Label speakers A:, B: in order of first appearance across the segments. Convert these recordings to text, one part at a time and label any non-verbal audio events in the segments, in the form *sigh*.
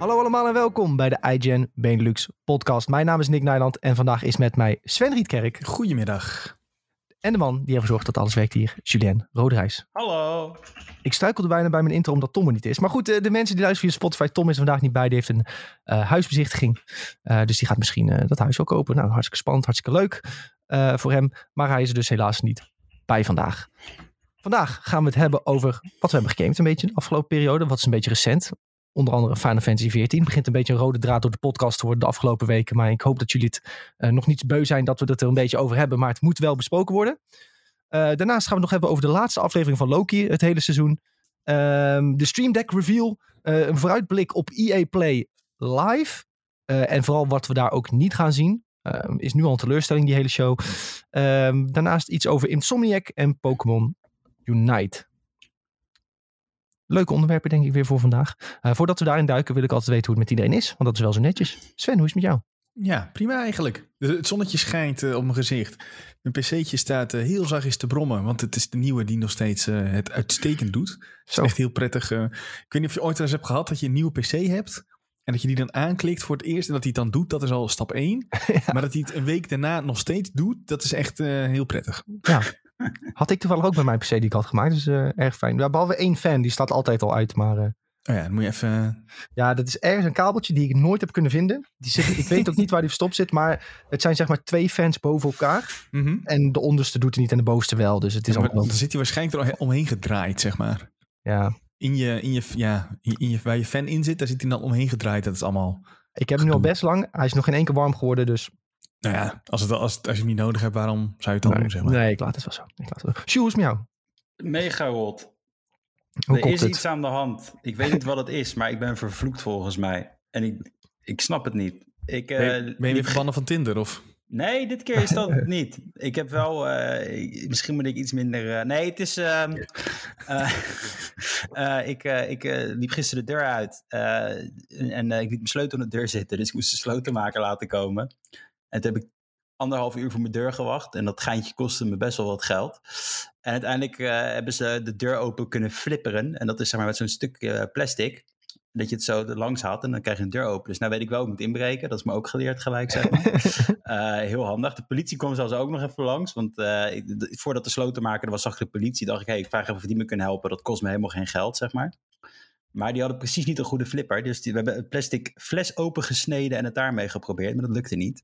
A: Hallo allemaal en welkom bij de iGen Benelux podcast. Mijn naam is Nick Nijland en vandaag is met mij Sven Rietkerk.
B: Goedemiddag.
A: En de man die ervoor zorgt dat alles werkt hier, Julien Roderijs.
C: Hallo.
A: Ik struikelde bijna bij mijn intro omdat Tom er niet is. Maar goed, de, de mensen die luisteren via Spotify, Tom is er vandaag niet bij. Die heeft een uh, huisbezichtiging. Uh, dus die gaat misschien uh, dat huis wel kopen. Nou, hartstikke spannend, hartstikke leuk voor hem. Maar hij is er dus helaas niet bij vandaag. Vandaag gaan we het hebben over wat we hebben gegamed een beetje de afgelopen periode. Wat is een beetje recent. Onder andere Final Fantasy XIV. begint een beetje een rode draad door de podcast te worden de afgelopen weken. Maar ik hoop dat jullie het uh, nog niet beu zijn dat we het er een beetje over hebben. Maar het moet wel besproken worden. Uh, daarnaast gaan we het nog hebben over de laatste aflevering van Loki. Het hele seizoen. Uh, de Stream Deck reveal. Uh, een vooruitblik op EA Play live. en vooral wat we daar ook niet gaan zien. Ehm, is nu al een teleurstelling die hele show. Ehm, daarnaast iets over Insomniac en Pokémon Unite leuke onderwerpen denk ik weer voor vandaag. Uh, voordat we daarin duiken wil ik altijd weten hoe het met iedereen is. Want dat is wel zo netjes. Sven, hoe is het met jou?
B: Ja, prima eigenlijk. Het zonnetje schijnt uh, op mijn gezicht. Mijn pc'tje staat uh, heel zachtjes te brommen. Want het is de nieuwe die nog steeds het uitstekend doet. Het is echt heel prettig. ik weet niet of je ooit eens hebt gehad dat je een nieuwe pc hebt. En dat je die dan aanklikt voor het eerst en dat hij het dan doet, dat is al stap 1. *laughs* ja. Maar dat hij het een week daarna nog steeds doet, dat is echt heel prettig.
A: Ja, had ik toevallig ook bij mijn PC die ik had gemaakt. Dus uh, erg fijn. Ja, behalve één fan, die staat altijd al uit. Maar, uh,
B: oh ja, dan moet je even...
A: Ja, dat is ergens een kabeltje die ik nooit heb kunnen vinden. Die zit, ik weet ook niet waar die verstopt zit. Maar het zijn zeg maar twee fans boven elkaar. Mm -hmm. En de onderste doet het niet en de bovenste wel. Dus het is
B: ja, maar, Dan zit hij waarschijnlijk er omheen gedraaid, zeg maar.
A: Ja.
B: In je, in je, ja, in je, waar je fan in zit, daar zit hij dan omheen gedraaid. Dat is allemaal...
A: Ik heb hem nu al best lang. Hij is nog geen één keer warm geworden, dus
B: nou ja, als, het, als, het, als je het niet nodig hebt, waarom zou je het dan
A: nee,
B: doen? Zeg maar?
A: Nee, ik laat het wel zo. Ik laat het wel. Jou?
C: Mega rot. er is het? iets aan de hand. Ik weet niet wat het is, maar ik ben vervloekt volgens mij. En ik, ik snap het niet. Ik,
B: ben, uh, ben je weer verbannen van Tinder of?
C: Nee, dit keer is dat *laughs* niet. Ik heb wel, uh, misschien moet ik iets minder. Uh, nee, het is. Uh, *laughs* *laughs* ik ik liep gisteren de deur uit en ik liet mijn sleutel aan de deur zitten, dus ik moest de slotenmaker laten komen. En toen heb ik anderhalf uur voor mijn deur gewacht. En dat geintje kostte me best wel wat geld. En uiteindelijk uh, hebben ze de deur open kunnen flipperen. En dat is zeg maar met zo'n stuk uh, plastic. Dat je het zo langs had en dan krijg je een deur open. Dus nou weet ik wel, ik moet inbreken. Dat is me ook geleerd gelijk, zeg maar. uh, *laughs* heel handig. De politie kwam zelfs ook nog even langs. Want ik, voordat de slotenmaker er was, zag de politie. Dacht ik, hey, ik vraag even of die me kunnen helpen. Dat kost me helemaal geen geld, zeg maar. Maar die hadden precies niet een goede flipper. Dus die, we hebben een plastic fles opengesneden en het daarmee geprobeerd. Maar dat lukte niet.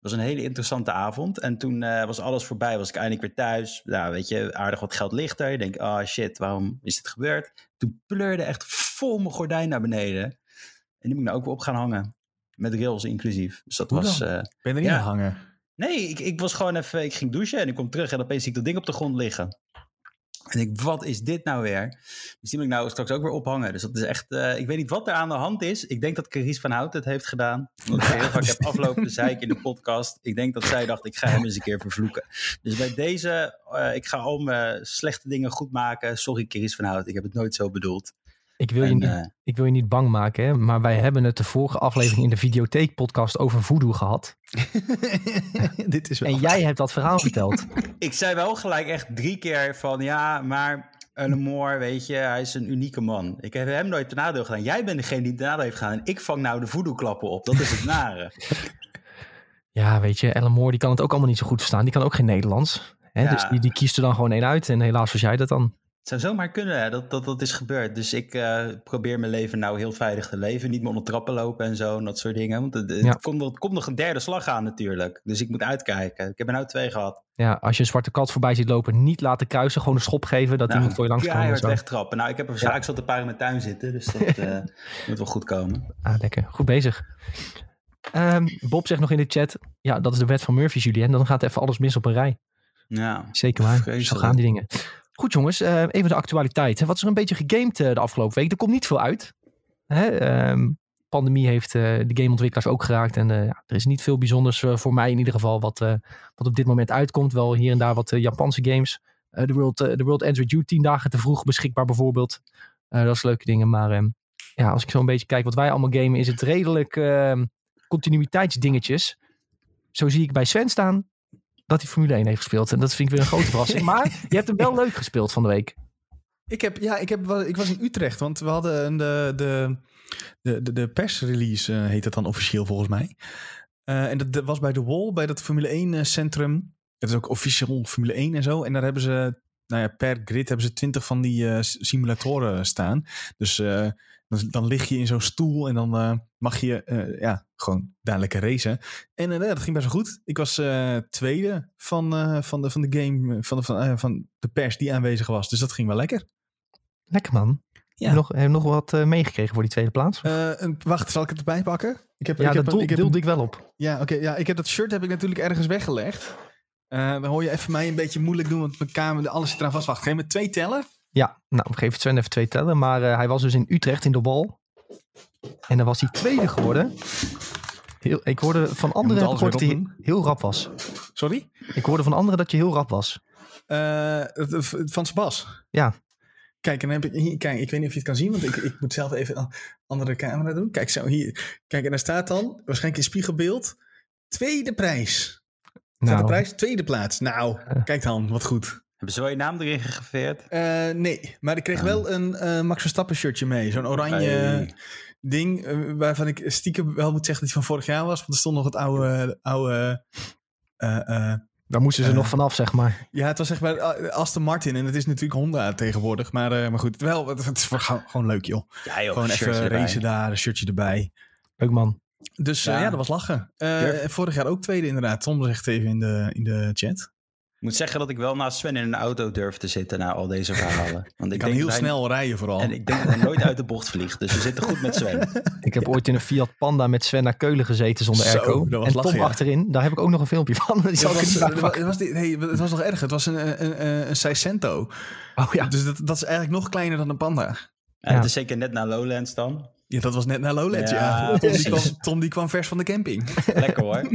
C: Het was een hele interessante avond. En toen uh, was alles voorbij. Was ik eindelijk weer thuis. Nou, weet je, aardig wat geld ligt er. Ik denk, oh shit, waarom is dit gebeurd? Toen pleurde echt vol mijn gordijn naar beneden. En die moet ik nou ook weer op gaan hangen. Met rails inclusief. Dus dat
B: Hoe
C: was...
B: Uh, ben je er niet ja. aan hangen?
C: Nee, ik, ik was gewoon even... Ik ging douchen en ik kom terug en opeens zie ik dat ding op de grond liggen. En ik, wat is dit nou weer? Dus die moet ik nou straks ook weer ophangen. Dus dat is echt, uh, ik weet niet wat er aan de hand is. Ik denk dat Carice van Hout het heeft gedaan. Want ik heel vaak heb afgelopen zeiken in de podcast. Ik denk dat zij dacht, ik ga hem eens een keer vervloeken. Dus bij deze, uh, ik ga al slechte dingen goed maken. Sorry Carice van Hout, ik heb het nooit zo bedoeld.
A: Ik wil, je niet, uh, ik wil je niet bang maken, hè? maar wij hebben het de vorige aflevering in de Videotheek-podcast over voodoo gehad. *laughs*
B: Dit is wel
A: en jij hebt dat verhaal verteld. *laughs*
C: ik zei wel gelijk echt drie keer van ja, maar Moore, weet je, hij is een unieke man. Ik heb hem nooit ten nadeel gedaan. Jij bent degene die ten nadeel heeft gedaan en ik vang nou de voodoo-klappen op. Dat is het nare. *laughs*
A: ja, weet je, Ellen Moore die kan het ook allemaal niet zo goed verstaan. Die kan ook geen Nederlands. Hè? Ja. Dus die, die kiest er dan gewoon één uit en helaas was jij dat dan.
C: Het zou zomaar kunnen dat, dat dat is gebeurd. Dus ik uh, probeer mijn leven nou heel veilig te leven. Niet meer onder trappen lopen en zo en dat soort dingen. Want het, komt, het komt nog een derde slag aan natuurlijk. Dus ik moet uitkijken. Ik heb er nou twee gehad.
A: Ja, als je een zwarte kat voorbij ziet lopen, niet laten kruisen. Gewoon een schop geven dat
C: nou,
A: die moet voor je langs komen.
C: Ja, het wegtrappen. Nou, ik heb er ja. ik zat een paar in mijn tuin zitten. Dus dat uh, *laughs* moet wel goed komen.
A: Ah, lekker. Goed bezig. Um, Bob zegt nog in de chat, ja, dat is de wet van Murphy, Julien. Dan gaat even alles mis op een rij.
C: Ja,
A: Zeker waar. Vreselijk. Zo gaan die dingen. Goed jongens, uh, even de actualiteit. Wat is er een beetje gegamed uh, de afgelopen week? Er komt niet veel uit. Hè? Um, pandemie heeft uh, de gameontwikkelaars ook geraakt. En ja, er is niet veel bijzonders voor mij in ieder geval wat, wat op dit moment uitkomt. Wel hier en daar wat Japanse games. De World, the World Ends With You tien dagen te vroeg beschikbaar bijvoorbeeld. dat is leuke dingen. Maar um, ja, als ik zo een beetje kijk wat wij allemaal gamen, is het redelijk ehm, continuïteitsdingetjes. Zo zie ik bij Sven staan dat hij Formule 1 heeft gespeeld. En dat vind ik weer een grote verrassing. *laughs* Maar je hebt hem wel leuk gespeeld van de week.
B: Ik, heb, ja, ik, heb, ik was in Utrecht, want we hadden de, de, de, de, de persrelease, uh, heet dat dan officieel volgens mij. Uh, en dat, dat, was bij de Wall, bij dat Formule 1 centrum. Het is ook officieel Formule 1 en zo. En daar hebben ze, nou ja, per grid hebben ze twintig van die uh, simulatoren staan. Dus dan, dan, lig je in zo'n stoel en dan mag je ja, gewoon dadelijk racen. En dat ging best wel goed. Ik was tweede van, van, de, van de game, van de, van, van de pers die aanwezig was. Dus dat ging wel lekker.
A: Lekker man. Ja. Heb, je nog, heb je nog wat uh, meegekregen voor die tweede plaats?
B: Uh, wacht, zal ik het erbij pakken?
A: Ik heb, ja, ik dat heb, doel, ik deelde ik wel op.
B: Ja, oké. ja, ik heb dat shirt heb ik natuurlijk ergens weggelegd. Uh, dan hoor je even mij een beetje moeilijk doen, want mijn kamer, alles zit eraan vast. Wacht, je met twee tellen?
A: Ja, nou, geven Sven even twee tellen. Maar hij was dus in Utrecht in de bal. En dan was hij tweede geworden. Heel, ik hoorde van anderen dat hij heel rap was.
B: Sorry?
A: Ik hoorde van anderen dat je heel rap was.
B: van Sebas?
A: Ja.
B: Kijk, en dan heb ik hier, kijk, ik weet niet of je het kan zien, want ik, ik moet zelf even een andere camera doen. Kijk, zo hier. Kijk, en daar staat dan waarschijnlijk in spiegelbeeld tweede prijs. Nou. de prijs? Tweede plaats. Nou, kijk dan, wat goed.
C: Hebben ze wel je naam erin gegraveerd?
B: Uh, nee, maar ik kreeg ah. wel een uh, Max Verstappen shirtje mee. Zo'n oranje ding, uh, waarvan ik stiekem wel moet zeggen dat hij van vorig jaar was. Want er stond nog het oude, oude
A: daar moesten ze nog eh, vanaf, zeg maar.
B: Ja, het was zeg maar eh, Aston Martin. En het is natuurlijk Honda tegenwoordig. Maar, uh, maar goed, wel, het, is gewoon leuk, joh. Ja, joh gewoon even racen daar, een shirtje erbij.
A: Leuk, man.
B: Dus ja, dat was lachen. vorig jaar ook tweede, inderdaad. Tom zegt even in de, in de chat.
C: Ik moet zeggen dat ik wel naast Sven in een auto durf te zitten na al deze verhalen. *laughs*
B: Want ik kan heel snel rijden vooral.
C: En ik denk dat hij nooit uit de bocht vliegt. Dus we zitten goed met Sven. *laughs*
A: Ik heb ooit in een Fiat Panda met Sven naar Keulen gezeten zonder Zo, airco. en Tom achterin. Daar heb ik ook nog een filmpje van. *laughs* Die
B: ja, was, het, was die, het was nog erg. Het was een, een, een, een Seicento.
A: Oh ja.
B: Dus dat, dat is eigenlijk nog kleiner dan een Panda.
C: Ja, Het is zeker net naar Lowlands dan.
B: Ja, dat was net naar Lowlands, ja. ja. Tom, die kwam, Tom, die kwam, vers van de camping.
C: Lekker hoor.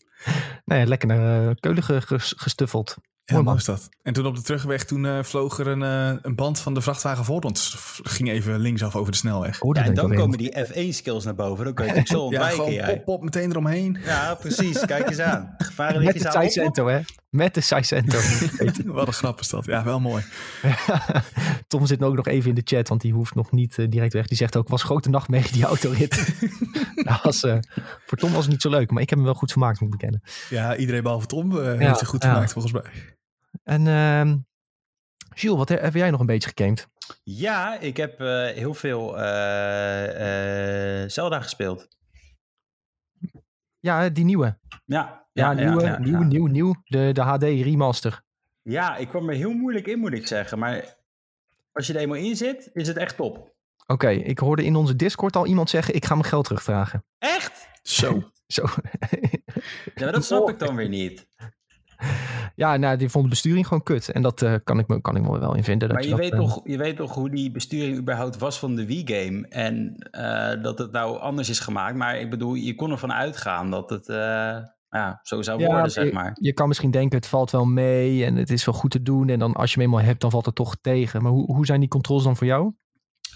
C: *laughs*
A: nee, lekker naar uh, Keulen gestuffeld.
B: Ja, mooi is dat. En toen op de terugweg, toen uh, vloog er een, uh, een band van de vrachtwagen voor ons. Ging even linksaf over de snelweg.
C: Oh, ja, en dan komen die F1-skills naar boven. Dan kun je *laughs* het zo ontwijken.
B: ja, pop, pop, meteen eromheen.
C: Ja, precies. Kijk eens aan. *laughs*
A: Gevaren Met de Saicento, hè? Met de Saicento. *laughs*
B: Wat een grap is dat. Ja, wel mooi.
A: Tom zit ook nog even in de chat, want die hoeft nog niet uh, direct weg. Die zegt ook, was grote nachtmerrie die autorit. was, voor Tom was het niet zo leuk, maar ik heb hem wel goed vermaakt, moet ik bekennen.
B: Ja, iedereen behalve Tom heeft zich goed vermaakt, volgens mij.
A: En uh, Jules, wat heb jij nog een beetje gegamed?
C: Ja, ik heb uh, heel veel uh, Zelda gespeeld.
A: Ja, die nieuwe.
C: Ja,
A: ja, ja nieuwe, ja, nieuw, nieuw, nieuw. De, de HD remaster.
C: Ja, ik kwam er heel moeilijk in, moet ik zeggen. Maar als je er eenmaal in zit, is het echt top.
A: Oké, okay, ik hoorde in onze Discord al iemand zeggen: ik ga mijn geld terugvragen.
C: Echt?
B: Zo. *laughs*
A: Zo.
C: ja, maar dat snap ik dan weer niet. *laughs*
A: Ja, nou, die vond de besturing gewoon kut. En dat uh, kan, ik me, kan ik me wel in vinden.
C: Maar
A: je,
C: je weet, toch, je weet toch hoe die besturing überhaupt was van de Wii-game. En uh, dat het nou anders is gemaakt. Maar ik bedoel, je kon ervan uitgaan dat het uh, ja, zo zou worden, zeg maar.
A: Je kan misschien denken, het valt wel mee en het is wel goed te doen. En dan als je hem eenmaal hebt, dan valt het toch tegen. Maar hoe, hoe zijn die controls dan voor jou?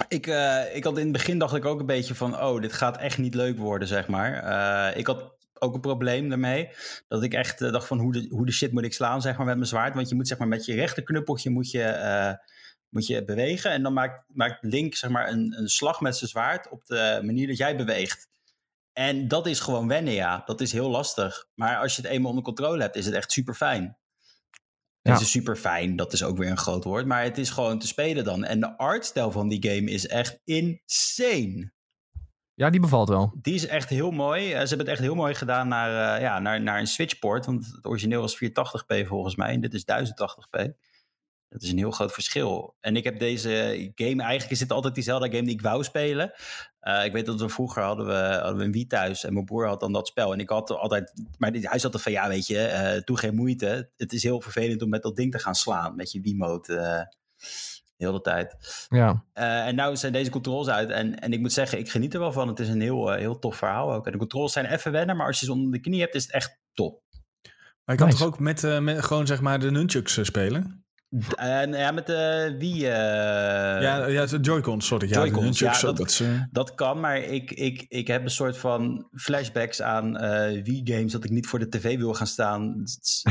C: Ik, ik had in het begin dacht ik ook een beetje van, oh, dit gaat echt niet leuk worden, zeg maar. ik had ook een probleem daarmee. Dat ik echt uh, dacht van hoe de, hoe de shit moet ik slaan zeg maar met mijn zwaard. Want je moet zeg maar met je rechterknuppeltje moet je, uh, moet je bewegen. En dan maakt, maakt Link zeg maar een, een slag met zijn zwaard op de manier dat jij beweegt. En dat is gewoon wennen ja. Dat is heel lastig. Maar als je het eenmaal onder controle hebt is het echt super fijn. Ja. Het is super fijn, dat is ook weer een groot woord. Maar het is gewoon te spelen dan. En de artstijl van die game is echt insane.
A: Ja, die bevalt wel.
C: Die is echt heel mooi. Uh, ze hebben het echt heel mooi gedaan naar, uh, ja, naar, naar een switchport. Want het origineel was 480p volgens mij. En dit is 1080p. Dat is een heel groot verschil. En ik heb deze game, eigenlijk is het altijd diezelfde game die ik wou spelen. Uh, ik weet dat we vroeger hadden we, hadden we een Wii thuis en mijn broer had dan dat spel. En ik had altijd, maar hij zat er van ja, weet je, doe geen moeite. Het is heel vervelend om met dat ding te gaan slaan, met je Wii-mode heel de tijd.
A: Ja.
C: Uh, en nou zijn deze controls uit. En, en ik moet zeggen, ik geniet er wel van. Het is een heel, uh, heel tof verhaal ook. En de controls zijn even wennen, maar als je ze onder de knie hebt, is het echt top.
B: Maar je kan toch ook met, uh, met gewoon zeg maar de nunchucks spelen?
C: En ja, met de wie? Uh,
B: ja, ja, de Joy-Con, sorry.
C: Joy-Cons,
B: ja,
C: ja,
B: dat,
C: dat, kan, maar ik, ik, ik heb een soort van flashbacks aan uh, Wii-games dat ik niet voor de tv wil gaan staan,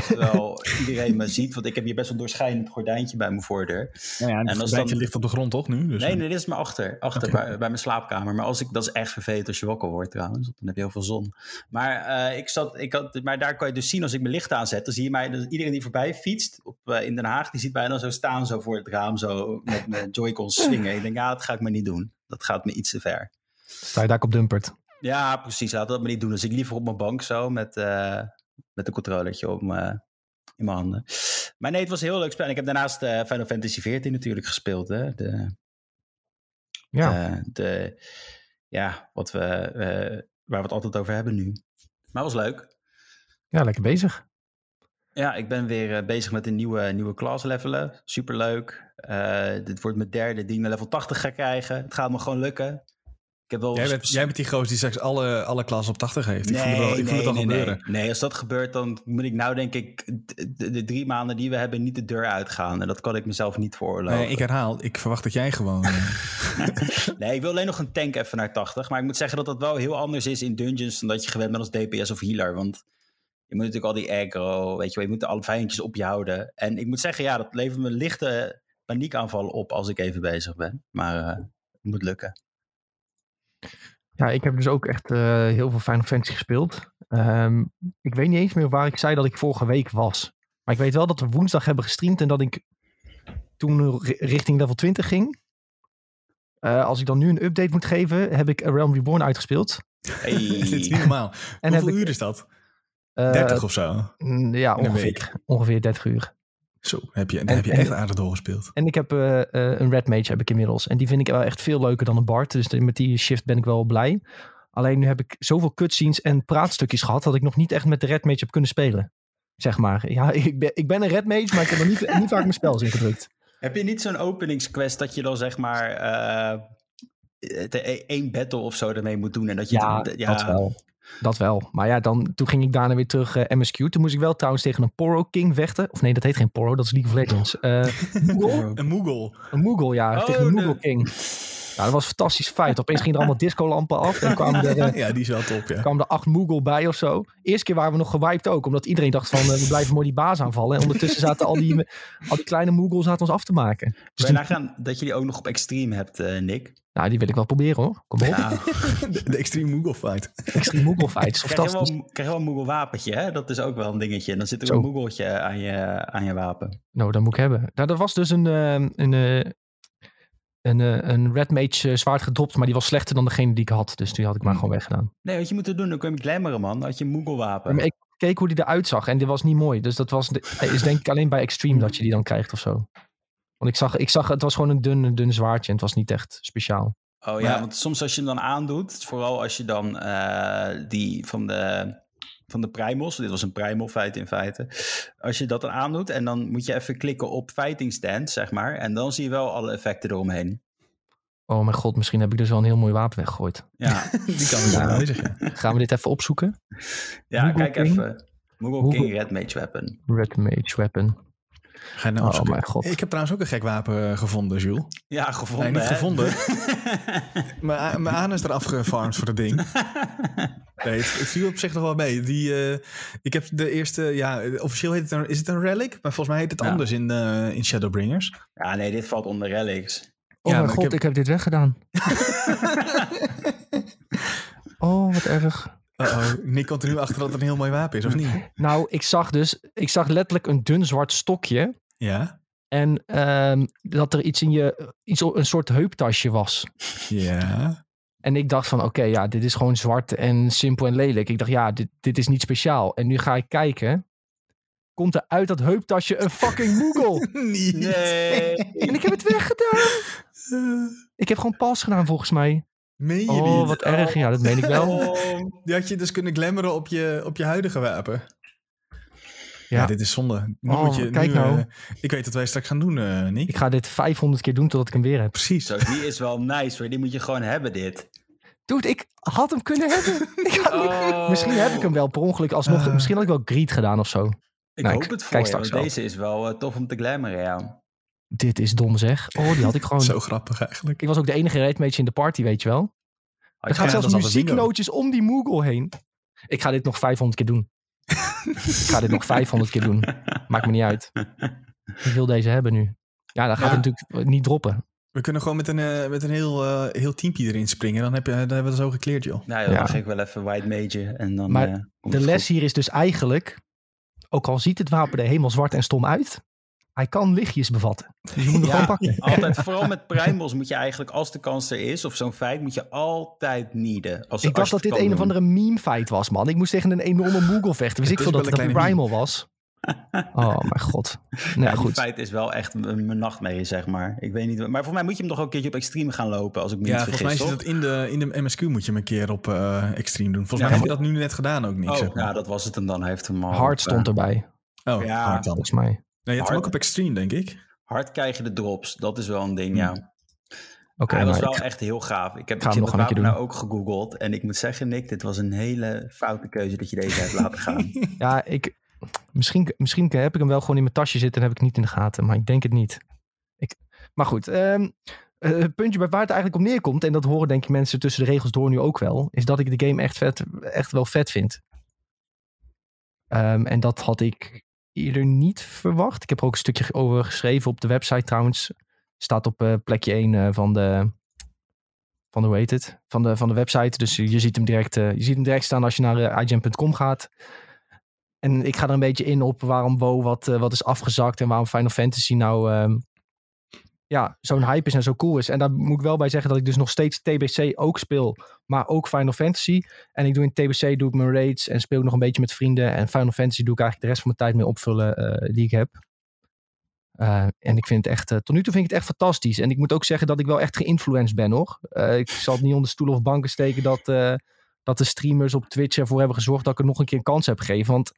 C: terwijl *laughs* iedereen me ziet, want ik heb hier best wel doorschijnend gordijntje bij mijn voordeur.
B: Ja, ja en het gordijntje dan... ligt op de grond toch nu?
C: Dus nee, nee, dit is maar achter, achter bij, bij, mijn slaapkamer. Maar als ik, dat is echt vervelend als je wakker wordt trouwens, dan heb je heel veel zon. Maar, uh, ik zat, ik had, maar daar kan je dus zien als ik mijn licht aanzet, dan zie je mij, dus iedereen die voorbij fietst op, in Den Haag, die ziet bijna zo staan zo voor het raam, zo met mijn Joy-Cons swingen. Ik denk, ja, dat ga ik maar niet doen. Dat gaat me iets te ver.
A: Sta je daar op dumpert?
C: Ja, precies. Laat dat maar niet doen. Dus ik liever op mijn bank zo met, uh, met een controlertje op mijn, in mijn handen. Maar nee, het was een heel leuk spel. En ik heb daarnaast uh, Final Fantasy XIV natuurlijk gespeeld. Hè? De,
A: ja.
C: Uh, de, ja, wat we, waar we het altijd over hebben nu. Maar het was leuk.
A: Ja, lekker bezig.
C: Ja, ik ben weer uh, bezig met een nieuwe, nieuwe class levelen. Superleuk. Uh, dit wordt mijn derde die ik naar level 80 ga krijgen. Het gaat me gewoon lukken. Ik heb wel
B: jij, bent, jij bent die goos die straks alle, alle klassen op 80 heeft.
C: Nee,
B: ik voel het, wel, ik
C: nee,
B: voel het al
C: nee,
B: gebeuren.
C: Nee. nee, als dat gebeurt, dan moet ik nou denk ik de, de, drie maanden die we hebben niet de deur uitgaan. En dat kan ik mezelf niet veroorloven.
B: Nee, ik herhaal. Ik verwacht dat jij gewoon... *laughs*
C: nee, ik wil alleen nog een tank even naar 80. Maar ik moet zeggen dat dat wel heel anders is in dungeons dan dat je gewend bent als DPS of healer. Want je moet natuurlijk al die aggro, weet je wel, je moet alle vijandjes op je houden. En ik moet zeggen, ja, dat levert me lichte paniekaanvallen op als ik even bezig ben. Maar uh, het moet lukken.
A: Ja, ik heb dus ook echt uh, heel veel Final Fantasy gespeeld. Um, ik weet niet eens meer waar ik zei dat ik vorige week was. Maar ik weet wel dat we woensdag hebben gestreamd en dat ik toen richting level 20 ging. Uh, als ik dan nu een update moet geven, heb ik A Realm Reborn uitgespeeld.
B: Hey. *laughs* Dit is niet *laughs* normaal. en Hoeveel uur is dat? Uh, 30 of zo?
A: Ja, ongeveer, ongeveer 30 uur.
B: Zo, heb je, en, heb je echt en, aardig doorgespeeld.
A: En ik heb uh, uh, een Red Mage heb ik inmiddels. En die vind ik wel echt veel leuker dan een Bart. Dus met die shift ben ik wel blij. Alleen nu heb ik zoveel cutscenes en praatstukjes gehad... dat ik nog niet echt met de Red Mage heb kunnen spelen. Zeg maar. Ja, *laughs* ik ben, ik ben een Red Mage, maar ik heb er niet, *laughs* niet vaak mijn spels in gedrukt.
C: Heb je niet zo'n openingsquest dat je dan zeg maar... Uh, één battle of zo ermee moet doen en dat je...
A: Ja, ja dat wel. Dat wel. Maar ja, dan, toen ging ik daarna weer terug uh, MSQ. Toen moest ik wel trouwens tegen een Poro King vechten. Of nee, dat heet geen Poro, dat is League of Legends. Uh,
B: Moogle? *laughs* een Moogle.
A: Een Moogle, ja. Oh, tegen een Moogle King. Ja, dat was een fantastisch feit. Opeens gingen er allemaal discolampen af. En kwamen er, uh, *laughs*
B: ja, die wel top, ja.
A: kwamen er acht Moogle bij of zo. Eerste keer waren we nog gewiped ook. Omdat iedereen dacht van, we blijven mooi die baas aanvallen. En ondertussen zaten al die, al die kleine Moogle zaten ons af te maken.
C: Dus toen... nagaan dat je die ook nog op Extreme hebt, Nick?
A: Nou, die wil ik wel proberen hoor. Kom op.
B: Nou. *laughs* de, de, Extreme Moogle Fight.
A: Extreme Moogle Fight is *laughs*
C: krijg. Je wel, krijg je wel een Moogle wapentje, hè? Dat is ook wel een dingetje. Dan zit er Zo. een Moogletje aan je, aan je wapen.
A: Nou, dat moet ik hebben. Nou, er was dus een, een, een, uh, een Red Mage zwaard gedropt, maar die was slechter dan degene die ik had. Dus die had ik maar gewoon weggedaan.
C: Nee, wat je moet doen, dan kun je glammeren, man. Dan had je een Moogle wapen.
A: Ja, ik keek hoe die eruit zag en die was niet mooi. Dus dat was, is denk ik alleen bij Extreme dat je die dan krijgt of zo. Want ik zag, ik zag het was gewoon een dun, dun zwaardje en het was niet echt speciaal.
C: Oh ja, maar, want soms als je hem dan aandoet, vooral als je dan uh, die van de, van de primals, dit was een primal feit in feite, als je dat dan aandoet en dan moet je even klikken op fighting stand, zeg maar, en dan zie je wel alle effecten eromheen.
A: Oh mijn god, misschien heb ik dus wel een heel mooi wapen weggegooid.
C: Ja, *laughs*
B: die kan bezig. Ja.
A: Gaan we dit even opzoeken?
C: Ja, Google kijk King? even. Moogle, Moogle King Red Mage Weapon.
A: Red Mage Weapon.
B: Ga nou oh, mijn god. Ik heb trouwens ook een gek wapen gevonden, Jules.
C: Ja, gevonden.
B: Nee, niet gevonden. *laughs* mijn aan is eraf gefarmd voor het ding. Nee, het, het, viel op zich nog wel mee. Die, uh, ik heb de eerste, ja, officieel heet het een, is het een relic? Maar volgens mij heet het ja. anders in, uh, in Shadowbringers.
C: Ja, nee, dit valt onder relics.
A: Oh ja, mijn god, ik heb... ik heb dit weggedaan. *laughs* oh, wat erg.
B: Uh -oh. Nick komt er nu achter dat het een heel mooi wapen is, of niet?
A: Nou, ik zag dus, ik zag letterlijk een dun zwart stokje.
B: Ja.
A: En um, dat er iets in je, iets, een soort heuptasje was.
B: Ja.
A: En ik dacht van, oké, okay, ja, dit is gewoon zwart en simpel en lelijk. Ik dacht, ja, dit, dit is niet speciaal. En nu ga ik kijken. Komt er uit dat heuptasje een fucking Moogle? *laughs*
C: nee.
A: En ik heb het weggedaan. *laughs* Ik heb gewoon pas gedaan, volgens mij.
B: Meen je
A: oh,
B: niet?
A: wat erg. Ja, dat meen ik wel.
B: Oh, *laughs* die had je dus kunnen glammeren op je, op je huidige wapen. Ja. ja dit is zonde. Nu
A: oh,
B: moet je,
A: kijk
B: nu,
A: nou.
B: Uh, ik weet wat wij straks gaan doen, uh, Nick.
A: Ik ga dit 500 keer doen totdat ik hem weer heb.
B: Precies.
C: Zo, die is wel nice hoor. Die moet je gewoon hebben, dit.
A: Dude, ik had hem kunnen hebben. *laughs* oh. Misschien heb ik hem wel per ongeluk alsnog. Uh. Misschien had ik wel greed gedaan of zo.
C: Ik
A: Nou,
C: hoop
A: ik
C: het voor
A: kijk
C: je,
A: straks
C: want
A: wel.
C: deze is wel eh, tof om te glammeren, ja.
A: Dit is dom zeg. Oh, die had ik gewoon. *laughs*
B: Zo grappig eigenlijk.
A: Ik was ook de enige raidmage in de party, weet je wel. Er gaat
B: ja,
A: zelfs
B: dat
A: muzieknootjes om die Moogle heen. Ik ga dit nog 500 keer doen. ik ga dit nog 500 keer doen. Maakt me niet uit. Ik wil deze hebben nu. Ja, dan gaat
B: Ja.
A: het natuurlijk niet droppen.
B: We kunnen gewoon met een, eh, met een heel, eh, heel teampje erin springen. Dan, heb je, dan hebben we het zo gekleerd, joh.
C: Nou ja, dan
A: Ja.
C: ga ik wel even white mage en dan
A: Maar
C: eh,
A: De les
C: goed.
A: hier is dus eigenlijk, ook al ziet het wapen er helemaal zwart en stom uit, hij kan lichtjes bevatten. Dus je moet hem
C: Ja,
A: gewoon pakken. *laughs*
C: altijd, vooral *laughs* met primals moet je eigenlijk, als de kans er is, of zo'n feit, moet je altijd needen. Als,
A: Ik dacht dat dit een
C: kan
A: of
C: doen.
A: andere meme fight was, man. Ik moest tegen een enorme Moogle vechten.
B: Het
A: ik veel dat het
B: een
A: primal was. *laughs* Oh mijn god. Nou
C: Ja,
A: ja,
C: die
A: goed.
C: feit is wel echt mijn nachtmerrie, zeg maar. Ik weet niet, maar volgens mij moet je hem toch ook een keertje op extreme gaan lopen, als ik me
B: Ja,
C: niet
B: volgens mij
C: vergis,
B: zit het in de, in de MSQ moet je hem een keer op eh extreme doen. Volgens
C: Ja,
B: mij heb je dat nu net gedaan ook niet.
C: Oh,
B: zeg maar.
C: ja, dat was het hem dan. Hij heeft hem al.
A: Hard
C: op,
A: stond
C: eh,
A: erbij,
B: Oh,
C: Ja.
A: volgens mij.
B: Nee, je hebt hem ook op extreme, denk ik.
C: Hard krijg je de drops, dat is wel een ding, ja.
A: Oké,
C: hij was wel
A: ik-
C: echt heel gaaf. Ik heb ik heb
A: nog
C: het
A: een
C: nou ook gegoogeld. En ik moet zeggen, Nick, dit was een hele foute keuze dat je deze hebt laten gaan. *laughs*
A: ja, ik, misschien, misschien heb ik hem wel gewoon in mijn tasje zitten en heb ik het niet in de gaten. Maar ik denk het niet. Ik, maar goed, ehm, eh, het puntje bij waar het eigenlijk op neerkomt, en dat horen denk ik mensen tussen de regels door nu ook wel, is dat ik de game echt, vet, echt wel vet vind. Ehm, en dat had ik eerder niet verwacht. Ik heb er ook een stukje over geschreven op de website trouwens. Staat op eh, plekje 1 eh, van de, van de, hoe heet het? Van de, van de website. Dus je ziet hem direct, eh, je ziet hem direct staan als je naar IGN.com gaat. En ik ga er een beetje in op waarom WoW wat, wat is afgezakt en waarom Final Fantasy nou ehm, ja, zo'n hype is en zo cool is. En daar moet ik wel bij zeggen dat ik dus nog steeds TBC ook speel, maar ook Final Fantasy. En ik doe in TBC doe ik mijn raids en speel nog een beetje met vrienden. En Final Fantasy doe ik eigenlijk de rest van mijn tijd mee opvullen eh, die ik heb. Uh, en ik vind het echt, uh, tot nu toe vind ik het echt fantastisch. En ik moet ook zeggen dat ik wel echt geïnfluenced ben. Uh, ik zal het niet onder stoelen of banken steken dat, dat de streamers op Twitch ervoor hebben gezorgd dat ik er nog een keer een kans heb gegeven. Want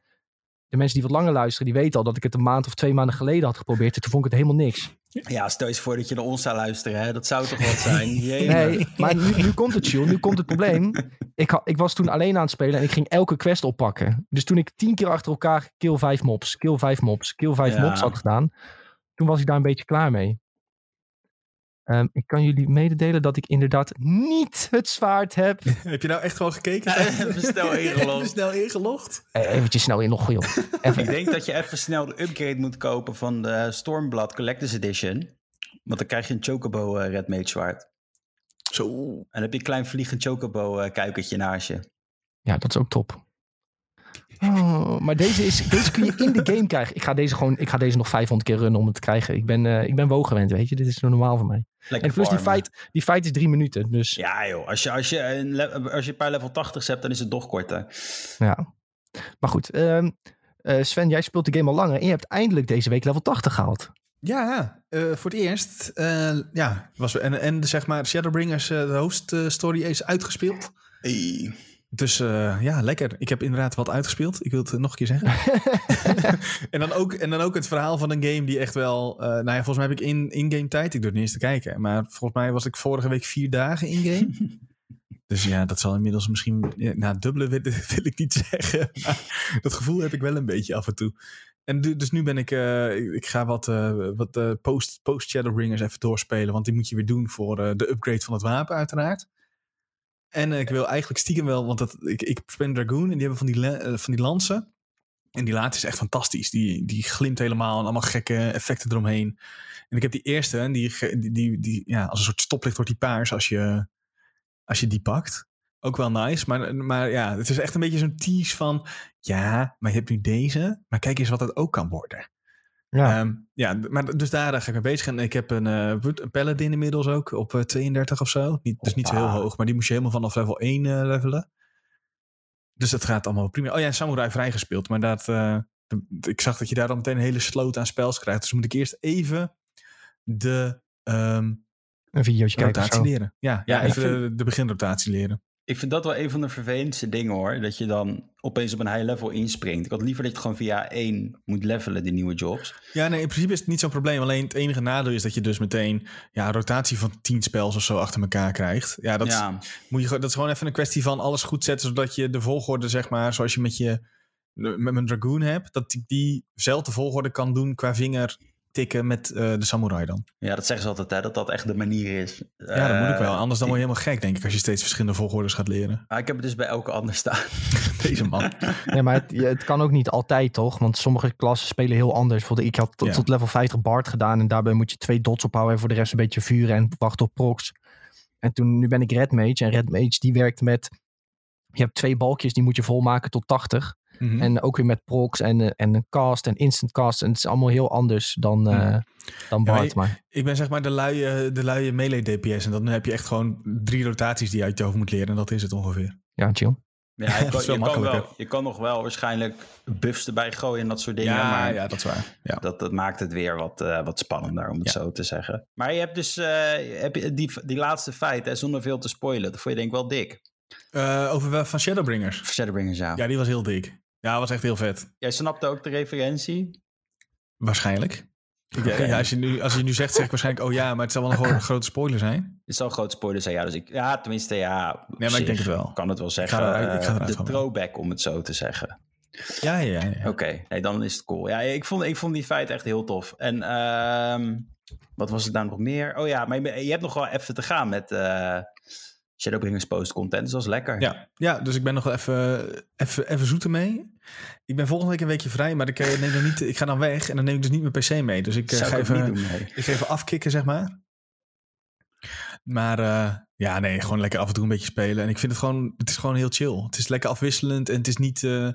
A: de mensen die wat langer luisteren, die weten al dat ik het een maand of twee maanden geleden had geprobeerd. En toen vond ik het helemaal niks.
C: Ja, stel je voor dat je naar ons zou luisteren. Hè? Dat zou toch wat zijn? *laughs* Jee,
A: nee, maar nu, nu komt het, Jules. Nu komt het probleem. *laughs* Ik, ha, ik was toen alleen aan het spelen en ik ging elke quest oppakken. Dus toen ik tien keer achter elkaar kill vijf mobs, kill vijf mobs, kill vijf ja. mobs had gedaan. Toen was ik daar een beetje klaar mee. Um, ik kan jullie mededelen dat ik inderdaad niet het zwaard heb. *laughs*
B: heb je nou echt gewoon gekeken?
C: even snel *laughs* ingelogd.
B: even snel ingelogd?
A: Uh, eventjes snel inloggen, joh. *laughs*
C: Even. ik denk dat je even snel de upgrade moet kopen van de Stormblood Collector's Edition. Want dan krijg je een Chocobo uh, Red Mage zwaard.
B: Zo.
C: En dan heb je een klein vliegend Chocobo uh, kuikentje naast je.
A: Ja, dat is ook top. Oh, maar deze, is, *laughs* deze kun je in de game krijgen. Ik ga deze, gewoon, ik ga deze nog 500 keer runnen om het te krijgen. Ik ben, uh, ik ben weet je. Dit is normaal voor mij.
C: Lekker
A: en plus die fight, die fight is drie minuten. Dus...
C: Ja joh, als je, als, je een, als je een paar level 80's hebt, dan is het nog korter.
A: Ja. Maar goed, uh, uh, Sven, jij speelt de game al langer. En je hebt eindelijk deze week level 80 gehaald.
B: Ja, uh, voor het eerst. Uh, ja, was, en, en zeg maar Shadowbringers, uh, de hoofdstory is uitgespeeld.
C: Hey.
B: Dus uh, ja, lekker. Ik heb inderdaad wat uitgespeeld. Ik wil het nog een keer zeggen. *laughs* en, dan ook, en dan ook het verhaal van een game die echt wel... Uh, nou ja, volgens mij heb ik in, in-game tijd... Ik durf niet eens te kijken. Maar volgens mij was ik vorige week vier dagen in-game. *laughs* dus ja, dat zal inmiddels misschien... Ja, nou, dubbele wil, *laughs* wil, ik niet zeggen. Maar dat gevoel heb ik wel een beetje af en toe. En dus nu ben ik... Uh, ik ga wat, wat post, post Shadowbringers even doorspelen. Want die moet je weer doen voor de upgrade van het wapen uiteraard. En uh, ik wil eigenlijk stiekem wel, want dat, ik, ik Dragoon en die hebben van die, uh, van die lansen. En die laatste is echt fantastisch. Die, die glimt helemaal en allemaal gekke effecten eromheen. En ik heb die eerste, en die, die, die, die, ja, als een soort stoplicht wordt die paars als je, als je die pakt. Ook wel nice, maar, maar ja, het is echt een beetje zo'n tease van... Ja, maar je hebt nu deze, maar kijk eens wat het ook kan worden. Ja. Um, ja, maar dus daar ga ik mee bezig. En ik heb een, uh, een Paladin inmiddels ook op uh, 32 of zo. Niet, dus niet zo heel hoog, maar die moest je helemaal vanaf level 1 uh, levelen. Dus dat gaat allemaal prima. Oh ja, Samurai vrijgespeeld. Maar dat, ik zag dat je daar dan meteen een hele sloot aan spels krijgt. Dus moet ik eerst even de... Um,
A: een videootje kijken.
B: Rotatie leren. Ja, ja, ja even vind... de, de beginrotatie leren.
C: Ik vind dat wel een van de vervelendste dingen hoor. Dat je dan opeens op een high level inspringt. Ik had liever dat je gewoon via één moet levelen, die nieuwe jobs.
B: Ja, nee, in principe is het niet zo'n probleem. Alleen het enige nadeel is dat je dus meteen ja, een rotatie van tien spels of zo achter elkaar krijgt. Ja, dat, ja. Moet je, dat is gewoon even een kwestie van alles goed zetten. Zodat je de volgorde, zeg maar, zoals je met je, met mijn Dragoon heb, dat ik diezelfde volgorde kan doen qua vinger tikken met uh, de samurai dan.
C: Ja, dat zeggen ze altijd, hè, dat dat echt de manier is.
B: Ja, dat moet ik wel. Anders dan word je helemaal gek, denk ik, als je steeds verschillende volgordes gaat leren.
C: Maar ik heb het dus bij elke ander staan. *laughs*
B: Deze man. *laughs*
A: nee, maar het, het, kan ook niet altijd, toch? Want sommige klassen spelen heel anders. Bijvoorbeeld, ik had tot, tot level 50 Bard gedaan en daarbij moet je twee dots ophouden en voor de rest een beetje vuren en wachten op procs. En toen, nu ben ik Red Mage en Red Mage die werkt met, je hebt twee balkjes die moet je volmaken tot 80. Mhm. En ook weer met procs en, eh, en een cast en instant cast. En het is allemaal heel anders dan, uh, dan Bart. maar,
B: ik, ben zeg maar de luie, de luie melee DPS. En dan heb je echt gewoon drie rotaties die je uit je hoofd moet leren. En dat is het ongeveer.
A: Ja, chill.
C: Ja, je *laughs* kan, je, kan wel, je kan nog wel waarschijnlijk buffs erbij gooien en dat soort dingen.
B: Ja,
C: maar
B: ja dat is waar. Ja.
C: Dat, dat maakt het weer wat, uh, wat spannender, om het zo te zeggen. Maar je hebt dus uh, heb je die, die laatste feit, hè, zonder veel te spoilen. Dat vond je denk ik wel dik.
B: Uh, over van Shadowbringers?
C: Shadowbringers, ja.
B: Ja, die was heel dik. Ja, was echt heel vet.
C: Jij snapte ook de referentie?
B: Waarschijnlijk. Ja, als, je nu, als je nu zegt, zeg ik waarschijnlijk, oh ja, maar het zal wel een grote spoiler zijn.
C: Het zal een grote spoiler zijn, ja. Dus ik, ja, tenminste, ja.
B: Nee, maar ik denk het wel.
C: kan het wel zeggen. Ik ga ik ga de throwback, om het zo te zeggen.
B: Ja, ja, ja.
C: Oké, okay. nee, dan is het cool. Ja, ik vond, ik vond die feit echt heel tof. En uh, wat was het nou nog meer? Oh ja, maar je, je hebt nog wel even te gaan met... Uh, Shadowbringers post content. Dus dat is lekker.
B: Ja, ja dus ik ben nog wel even, even, even zoeten mee. Ik ben volgende week een weekje vrij, maar *laughs* ik, neem dan niet, ik ga dan weg en dan neem ik dus niet mijn PC mee. Dus ik, uh, ga, even, doen, nee. ik ga even afkicken, zeg maar. Maar uh, ja, nee, gewoon lekker af en toe een beetje spelen. En ik vind het gewoon, het is gewoon heel chill. Het is lekker afwisselend en het is niet uh,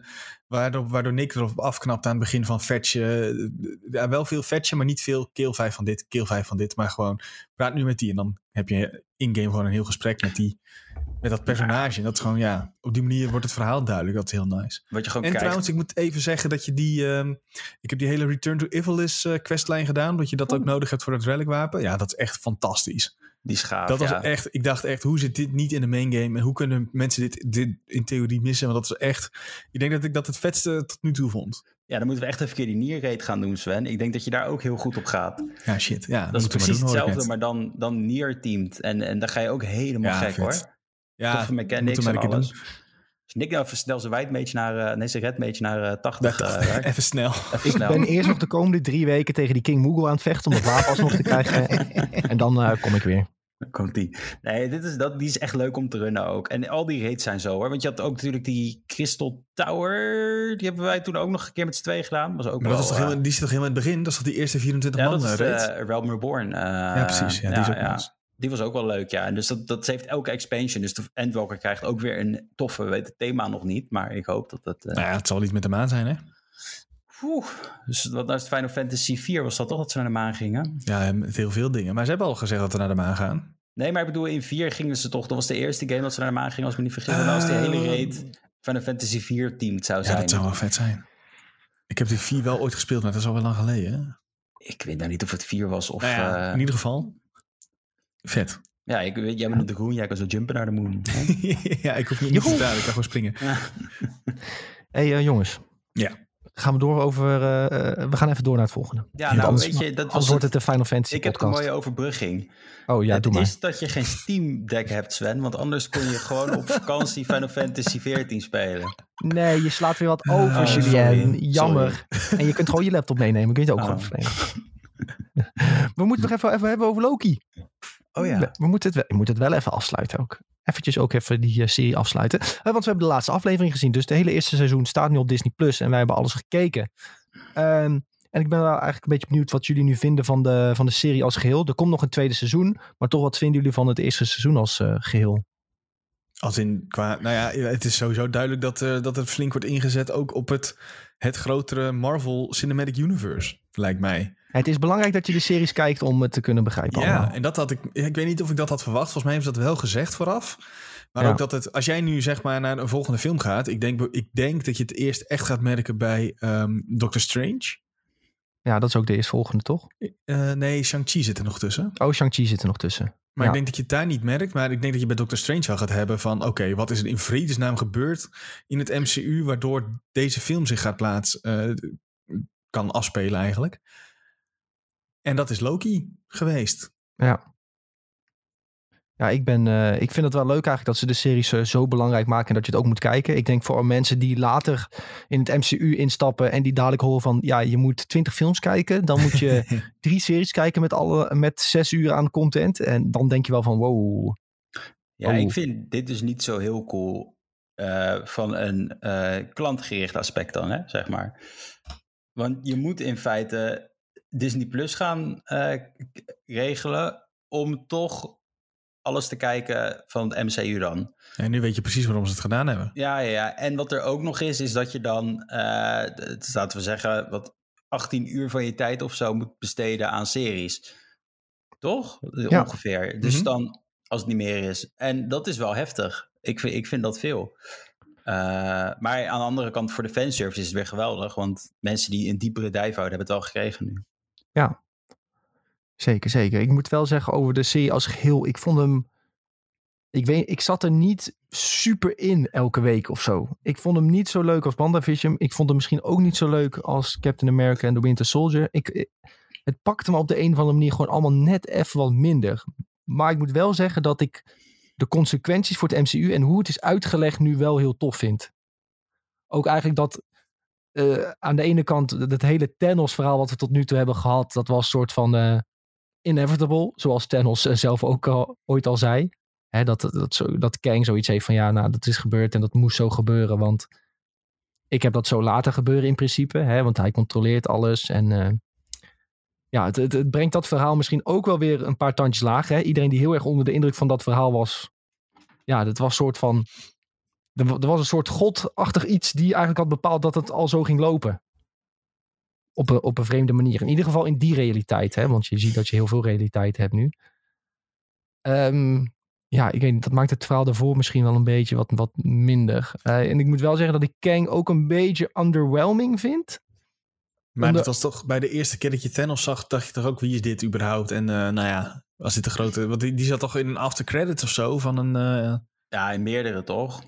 B: waardoor, waardoor Nick erop afknapt aan het begin van fetchen. Ja, wel veel fetchen, maar niet veel kill 5 van dit, kill 5 van dit. Maar gewoon praat nu met die en dan heb je in-game gewoon een heel gesprek met die met dat personage. En dat is gewoon, ja, op die manier wordt het verhaal duidelijk. Dat is heel nice.
C: Wat je gewoon
B: en trouwens, ik moet even zeggen dat je die... Um, ik heb die hele Return to Evilis uh, questlijn gedaan. Dat je dat ook nodig hebt voor het relic wapen. Ja, dat is echt fantastisch.
C: Die schaaf,
B: Dat was
C: ja.
B: echt... Ik dacht echt, hoe zit dit niet in de main game? En hoe kunnen mensen dit, dit in theorie missen? Want dat is echt... Ik denk dat ik dat het vetste tot nu toe vond.
C: Ja, dan moeten we echt even een keer die nierreet gaan doen, Sven. Ik denk dat je daar ook heel goed op gaat.
B: Ja, shit. Ja,
C: dat is precies doen, hetzelfde, maar dan, dan nier-teamed. En, en daar ga je ook helemaal ja, gek, vet. hoor.
B: Ja,
C: Toffe mechanics en alles. Doen. Dus Nick nou even snel zijn white mage naar, uh, nee, zijn red mage naar uh, 80 uh,
B: Even snel.
A: Even ik snel. ben eerst nog de komende drie weken tegen die King Moogle aan het vechten om het wapen alsnog te krijgen. *laughs* en dan uh, kom ik weer.
C: Komt die. Nee, dit is, dat, die is echt leuk om te runnen ook. En al die raids zijn zo hoor. Want je had ook natuurlijk die Crystal Tower. Die hebben wij toen ook nog een keer met z'n twee gedaan. Was ook
B: maar
C: wel,
B: dat is toch
C: uh,
B: helemaal, die zit toch helemaal in het begin? Dat is toch die eerste 24
C: ja,
B: man
C: dat is
B: raid?
C: uh, Realm Reborn. Uh,
B: ja, precies. Ja, die is ook
C: ja.
B: nice.
C: Die was ook wel leuk, ja. En dus dat, dat heeft elke expansion. Dus de Endwalker krijgt ook weer een toffe, we weten het thema nog niet. Maar ik hoop dat dat...
B: Nou ja, het zal iets met de maan zijn, hè?
C: Oeh, dus wat nou is Final Fantasy 4 was dat toch dat ze naar de maan gingen?
B: Ja, met heel veel dingen. Maar ze hebben al gezegd dat we naar de maan gaan.
C: Nee, maar ik bedoel, in 4 gingen ze toch... Dat was de eerste game dat ze naar de maan gingen, als ik me niet vergis. Uh, dat was de hele raid Final Fantasy 4 team zou zijn.
B: Ja, dat zou wel vet zijn. Ik heb die 4 wel ooit gespeeld, maar dat is al wel lang geleden. Hè?
C: Ik weet nou niet of het 4 was of...
B: Nou ja,
C: uh...
B: in ieder geval, vet.
C: Ja, ik weet, jij bent op de groen, jij kan zo jumpen naar de moon. *laughs*
B: ja, ik hoef niet te staan, ik kan gewoon springen.
A: Hé *laughs* hey, uh, jongens.
B: Ja.
A: Gaan we door over. Uh, we gaan even door naar het volgende.
C: Ja, nou, anders, weet je, dat was
A: wordt het de Final Fantasy.
C: Ik
A: podcast.
C: heb een mooie overbrugging.
A: Oh ja,
C: het
A: doe maar.
C: is dat je geen Steam Deck hebt, Sven, want anders kon je gewoon op vakantie Final Fantasy 14 spelen.
A: Nee, je slaat weer wat over, oh, Julien. Jammer. Sorry. En je kunt gewoon je laptop meenemen. Kun je het ook oh. gewoon verlenen. *laughs* we moeten nog even, even hebben over Loki.
C: Oh ja.
A: We, moeten het, wel, we moeten het wel even afsluiten ook. Eventjes ook even die uh, serie afsluiten. Uh, want we hebben de laatste aflevering gezien. Dus de hele eerste seizoen staat nu op Disney Plus. En wij hebben alles gekeken. Um, en ik ben wel eigenlijk een beetje benieuwd wat jullie nu vinden van de, van de serie als geheel. Er komt nog een tweede seizoen. Maar toch, wat vinden jullie van het eerste seizoen als uh, geheel?
B: Als in qua, nou ja, het is sowieso duidelijk dat, uh, dat het flink wordt ingezet ook op het, het grotere Marvel Cinematic Universe, lijkt mij.
A: Het is belangrijk dat je de series kijkt om het te kunnen begrijpen.
B: Ja,
A: allemaal.
B: en dat had ik. Ik weet niet of ik dat had verwacht. Volgens mij hebben ze dat wel gezegd vooraf. Maar ja. ook dat het, als jij nu zeg maar naar een volgende film gaat, ik denk, ik denk dat je het eerst echt gaat merken bij um, Doctor Strange.
A: Ja, dat is ook de eerstvolgende, toch?
B: Uh, nee, Shang-Chi zit er nog tussen.
A: Oh, Shang-Chi zit er nog tussen.
B: Maar ja. ik denk dat je het daar niet merkt. Maar ik denk dat je bij Doctor Strange wel gaat hebben van... oké, okay, wat is er in vredesnaam gebeurd in het MCU... waardoor deze film zich gaat plaats... Uh, kan afspelen eigenlijk. En dat is Loki geweest.
A: Ja. Ja, ik, ben, uh, ik vind het wel leuk eigenlijk dat ze de series uh, zo belangrijk maken en dat je het ook moet kijken. Ik denk voor mensen die later in het MCU instappen en die dadelijk horen van ja, je moet twintig films kijken. Dan moet je *laughs* drie series kijken met, alle, met zes uur aan content. En dan denk je wel van wow.
C: Ja, ik vind dit dus niet zo heel cool uh, van een klantgericht aspect dan, hè, zeg maar. Want je moet in feite Disney Plus gaan regelen om toch alles te kijken van het MCU dan.
B: En nu weet je precies waarom ze het gedaan hebben.
C: Ja, ja, ja. En wat er ook nog is, is dat je dan, uh, laten we zeggen, wat 18 uur van je tijd of zo moet besteden aan series. Toch? Ja. Ongeveer. Dus mhm. dan, als het niet meer is. En dat is wel heftig. Ik vind, ik vind dat veel. Uh, maar aan de andere kant, voor de fanservice is het weer geweldig. Want mensen die een diepere dive houden, hebben het al gekregen nu.
A: Ja, Zeker, zeker. Ik moet wel zeggen over de serie als geheel. Ik vond hem. Ik, weet, ik zat er niet super in elke week of zo. Ik vond hem niet zo leuk als WandaVision. Ik vond hem misschien ook niet zo leuk als Captain America en The Winter Soldier. Ik, het pakte me op de een of andere manier gewoon allemaal net even wat minder. Maar ik moet wel zeggen dat ik de consequenties voor het MCU en hoe het is uitgelegd nu wel heel tof vind. Ook eigenlijk dat uh, aan de ene kant het hele Thanos verhaal wat we tot nu toe hebben gehad, dat was een soort van uh, inevitable, zoals Thanos eh, zelf ook al, ooit al zei. Hè, dat, dat, dat Kang zoiets heeft van ja, nou dat is gebeurd en dat moest zo gebeuren, want ik heb dat zo laten gebeuren in principe, hè, want hij controleert alles en uh, ja, het, het, brengt dat verhaal misschien ook wel weer een paar tandjes laag. Hè. Iedereen die heel erg onder de indruk van dat verhaal was, ja, dat was een soort van, er, was een soort godachtig iets die eigenlijk had bepaald dat het al zo ging lopen op een, op een vreemde manier. In ieder geval in die realiteit, hè? want je ziet dat je heel veel realiteit hebt nu. Um, ja, ik weet niet, dat maakt het verhaal daarvoor misschien wel een beetje wat, wat minder. Uh, en ik moet wel zeggen dat ik Kang ook een beetje underwhelming vind.
B: Maar Onder... dat was toch bij de eerste keer dat je Thanos zag, dacht je toch ook wie is dit überhaupt? En uh, nou ja, was dit de grote. Want die, die zat toch in een after credits of zo van een. Uh...
C: Ja, in meerdere toch?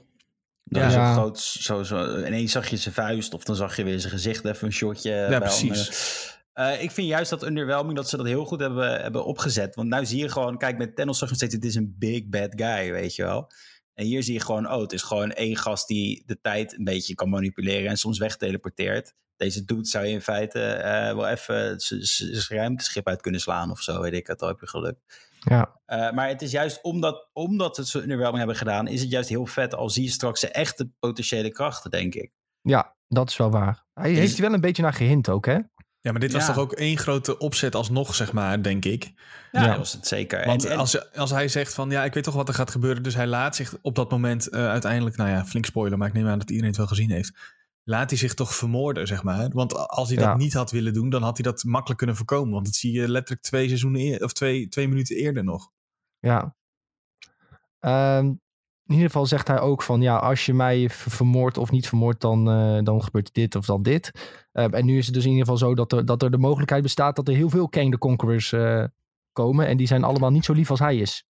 C: Dat ja. zo groot, zo, zo, ineens zag je zijn vuist of dan zag je weer zijn gezicht even een shotje.
B: Ja, precies.
C: Uh, ik vind juist dat underwhelming dat ze dat heel goed hebben, hebben opgezet. Want nu zie je gewoon, kijk, met Thanos zag je steeds, het is een big bad guy, weet je wel. En hier zie je gewoon, oh, het is gewoon één gast die de tijd een beetje kan manipuleren en soms wegteleporteert. Deze doet zou je in feite uh, wel even zijn ruimteschip uit kunnen slaan of zo, weet ik het, al heb je geluk.
A: Ja.
C: Uh, maar het is juist omdat, omdat het zo underwhelming hebben gedaan, is het juist heel vet al zie je straks zijn echte potentiële krachten, denk ik.
A: Ja, dat is wel waar. Hij is... heeft er wel een beetje naar gehint ook, hè?
B: Ja, maar dit was toch ook één grote opzet alsnog, zeg maar, denk ik.
C: Ja, dat was het zeker.
B: Want en, Als, als hij zegt van, ja, ik weet toch wat er gaat gebeuren, dus hij laat zich op dat moment uh, uiteindelijk, nou ja, flink spoiler, maar ik neem aan dat iedereen het wel gezien heeft laat hij zich toch vermoorden, zeg maar. Want als hij dat niet had willen doen, dan had hij dat makkelijk kunnen voorkomen. Want dat zie je letterlijk twee seizoenen eer, of twee, twee minuten eerder nog.
A: Ja. Um, in ieder geval zegt hij ook van ja, als je mij vermoordt of niet vermoordt, dan, uh, dan gebeurt dit of dan dit. Uh, en nu is het dus in ieder geval zo dat er, dat er de mogelijkheid bestaat dat er heel veel Kang the Conquerors uh, komen. En die zijn allemaal niet zo lief als hij is.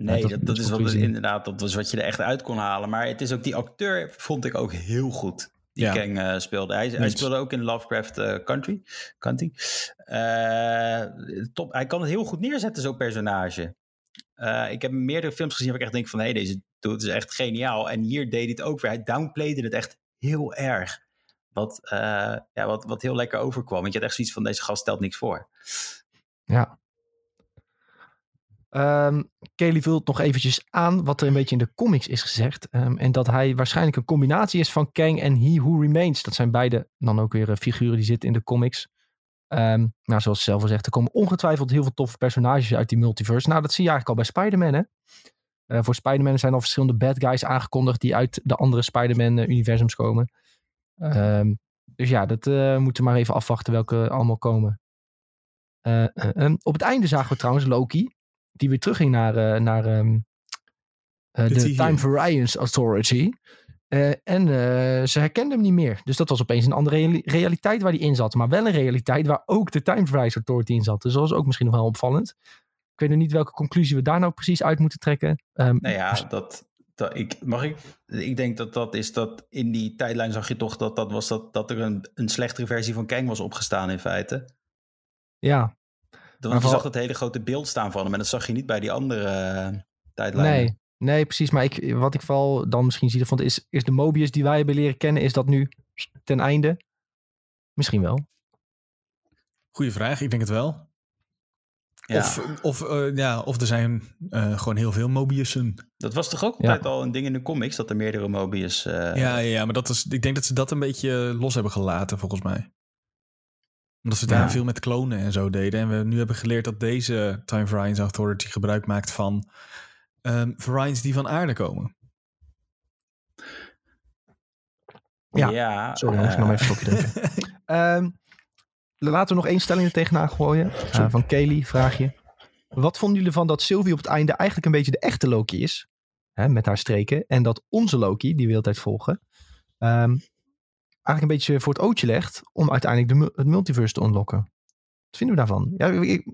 C: Nee, dat, dat, is wat, inderdaad, dat was wat je er echt uit kon halen. Maar het is ook die acteur, vond ik ook heel goed. Die ja. Kang uh, speelde. Hij, hij, speelde ook in Lovecraft uh, Country. Country. Uh, top. Hij kan het heel goed neerzetten, zo'n personage. ik heb meerdere films gezien waar ik echt denk van... hé, hey, deze dude is echt geniaal. En hier deed hij het ook weer. Hij downplayde het echt heel erg. Wat, ja, wat, wat heel lekker overkwam. Want je had echt zoiets van, deze gast stelt niks voor.
A: Ja, Um, Kelly vult nog eventjes aan wat er een beetje in de comics is gezegd. Um, en dat hij waarschijnlijk een combinatie is van Kang en He Who Remains. Dat zijn beide dan ook weer uh, figuren die zitten in de comics. Um, nou, zoals ze zelf al zegt, er komen ongetwijfeld heel veel toffe personages uit die multiverse. Nou, dat zie je eigenlijk al bij Spider-Man, hè? Uh, voor Spider-Man zijn al verschillende bad guys aangekondigd die uit de andere Spider-Man-universums komen. dus ja, dat uh, moeten we maar even afwachten welke allemaal komen. op het einde zagen we trouwens Loki die weer terugging naar, uh, naar um, uh, de Time Variance Authority. Uh, en ze herkende hem niet meer. Dus dat was opeens een andere realiteit waar hij in zat. Maar wel een realiteit waar ook de Time Variance Authority in zat. Dus dat was ook misschien nog wel opvallend. Ik weet nog niet welke conclusie we daar nou precies uit moeten trekken.
C: Um, nou ja, dat, dat, ik, mag ik? Ik denk dat dat is dat in die tijdlijn zag je toch dat, dat, was dat, dat er een, een slechtere versie van Kang was opgestaan in feite.
A: Ja,
C: Want je zag dat hele grote beeld staan van hem. En dat zag je niet bij die andere uh, tijdlijnen.
A: Nee, nee, precies. Maar ik, wat ik vooral dan misschien zie ervan is, is de Mobius die wij hebben leren kennen, is dat nu ten einde? Misschien wel.
B: Goeie vraag, ik denk het wel. Ja. Of, of, uh, ja, of er zijn uh, gewoon heel veel Mobiussen.
C: Dat was toch ook altijd ja. al een ding in de comics, dat er meerdere Mobius... Uh...
B: Ja, ja, maar dat is, ik denk dat ze dat een beetje los hebben gelaten, volgens mij. Omdat ze daar ja. veel met klonen en zo deden. En we nu hebben geleerd dat deze Time Variance Authority gebruik maakt van um, variants die van aarde komen.
A: Ja, ja sorry, ik nog even stopje drinken. um, *laughs* laten we nog één stelling er tegenaan gooien. Uh, van Kelly, vraag je. Wat vonden jullie van dat Sylvie op het einde eigenlijk een beetje de echte Loki is? Hè, met haar streken. En dat onze Loki, die we de tijd volgen, um, eigenlijk een beetje voor het ootje legt om uiteindelijk de, het multiverse te unlocken. Wat vinden we daarvan? Ja, ik,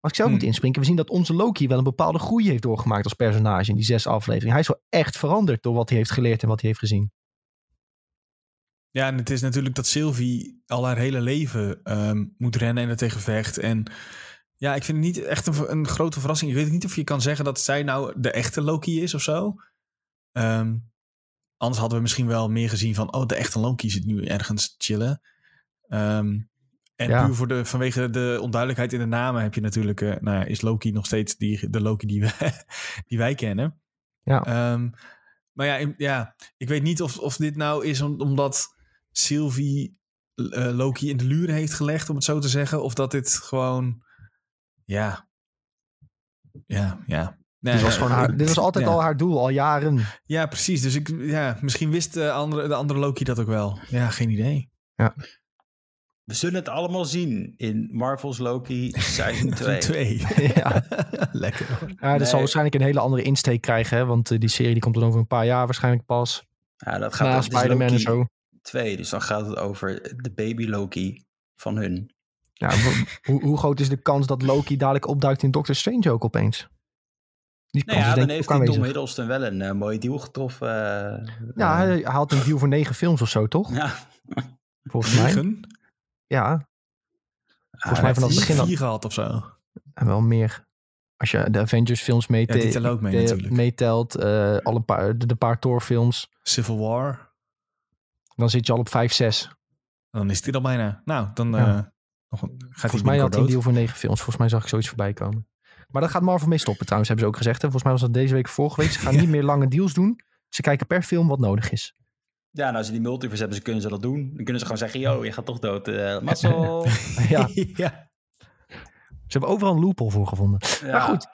A: als ik zelf hmm. moet inspringen, we zien dat onze Loki wel een bepaalde groei heeft doorgemaakt als personage in die zes afleveringen. Hij is wel echt veranderd door wat hij heeft geleerd en wat hij heeft gezien.
B: Ja, en het is natuurlijk dat Sylvie al haar hele leven um, moet rennen en er tegen vecht. En ja, ik vind het niet echt een, een, grote verrassing. Ik weet niet of je kan zeggen dat zij nou de echte Loki is of zo. Um, anders hadden we misschien wel meer gezien van... oh, de echte Loki zit nu ergens chillen. Um, en ja. puur voor de, vanwege de onduidelijkheid in de namen heb je natuurlijk... Uh, nou ja, is Loki nog steeds die, de Loki die, we, *laughs* die wij kennen.
A: Ja.
B: maar ja, ja, ik weet niet of, of dit nou is omdat Sylvie uh, Loki in de luren heeft gelegd, om het zo te zeggen. Of dat dit gewoon, ja, ja, ja.
A: Nee, dit, was gewoon haar, dit was *laughs* altijd al haar doel, al jaren.
B: Ja, precies. Dus ik, ja, misschien wist de andere, de andere Loki dat ook wel. Ja, geen idee.
A: Ja.
C: We zullen het allemaal zien in Marvel's Loki seizoen *laughs* 2.
B: 2. *laughs*
A: ja, lekker. Ja, dat nee. zal waarschijnlijk een hele andere insteek krijgen, hè? want uh, die serie die komt dan over een paar jaar waarschijnlijk pas.
C: Ja, dat gaat
A: Na Spider-Man en zo.
C: 2. Dus dan gaat het over de baby Loki van hun.
A: Ja, hoe, hoe, groot is de kans dat Loki dadelijk opduikt in Doctor Strange ook opeens?
C: Die nou ja, dan heeft die Tom Hiddleston wel een uh, mooie deal getroffen. Uh,
A: ja, hij haalt een deal voor negen films of zo, toch?
C: Ja.
A: Volgens mij. Ja. Volgens mij vanaf het begin
B: al. vier gehad of zo.
A: En wel meer. Als je de Avengers films meetelt.
B: Ja, die ook mee natuurlijk.
A: Meetelt. Uh, alle paar, de, de paar Thor films.
B: Civil War.
A: Dan zit je al op 5, 6.
B: Dan is dit al bijna. Nou, dan ja. uh, nog, gaat
A: Volgens mij had hij een deal voor 9 films. Volgens mij zag ik zoiets voorbij komen. Maar dat gaat Marvel mee stoppen trouwens, hebben ze ook gezegd. Hè? Volgens mij was dat deze week vorige week. Ze gaan *laughs* niet meer lange deals doen. Ze kijken per film wat nodig is.
C: Ja, nou als ze die multiverse hebben, ze kunnen ze dat doen. Dan kunnen ze gewoon zeggen, yo, je gaat toch dood. *laughs* Uh, Mazzel.
A: ja. *laughs* ja. Ze hebben overal een loophole voor gevonden. Ja. Maar goed.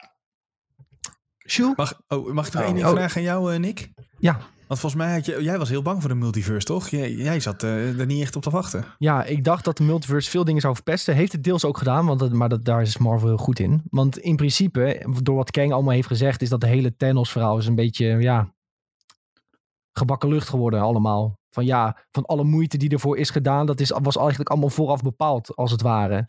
B: Mag, oh, mag ik nog oh, één ding oh. vragen aan jou, uh, Nick?
A: Ja.
B: Want volgens mij had je, jij was heel bang voor de multiverse, toch? Jij, jij zat uh, er niet echt op te wachten.
A: Ja, ik dacht dat de multiverse veel dingen zou verpesten. Heeft het deels ook gedaan, want maar dat, daar is Marvel heel goed in. Want in principe, door wat Kang allemaal heeft gezegd, is dat de hele Thanos-verhaal is een beetje, ja, gebakken lucht geworden allemaal. Van ja, van alle moeite die ervoor is gedaan, dat is, was eigenlijk allemaal vooraf bepaald, als het ware.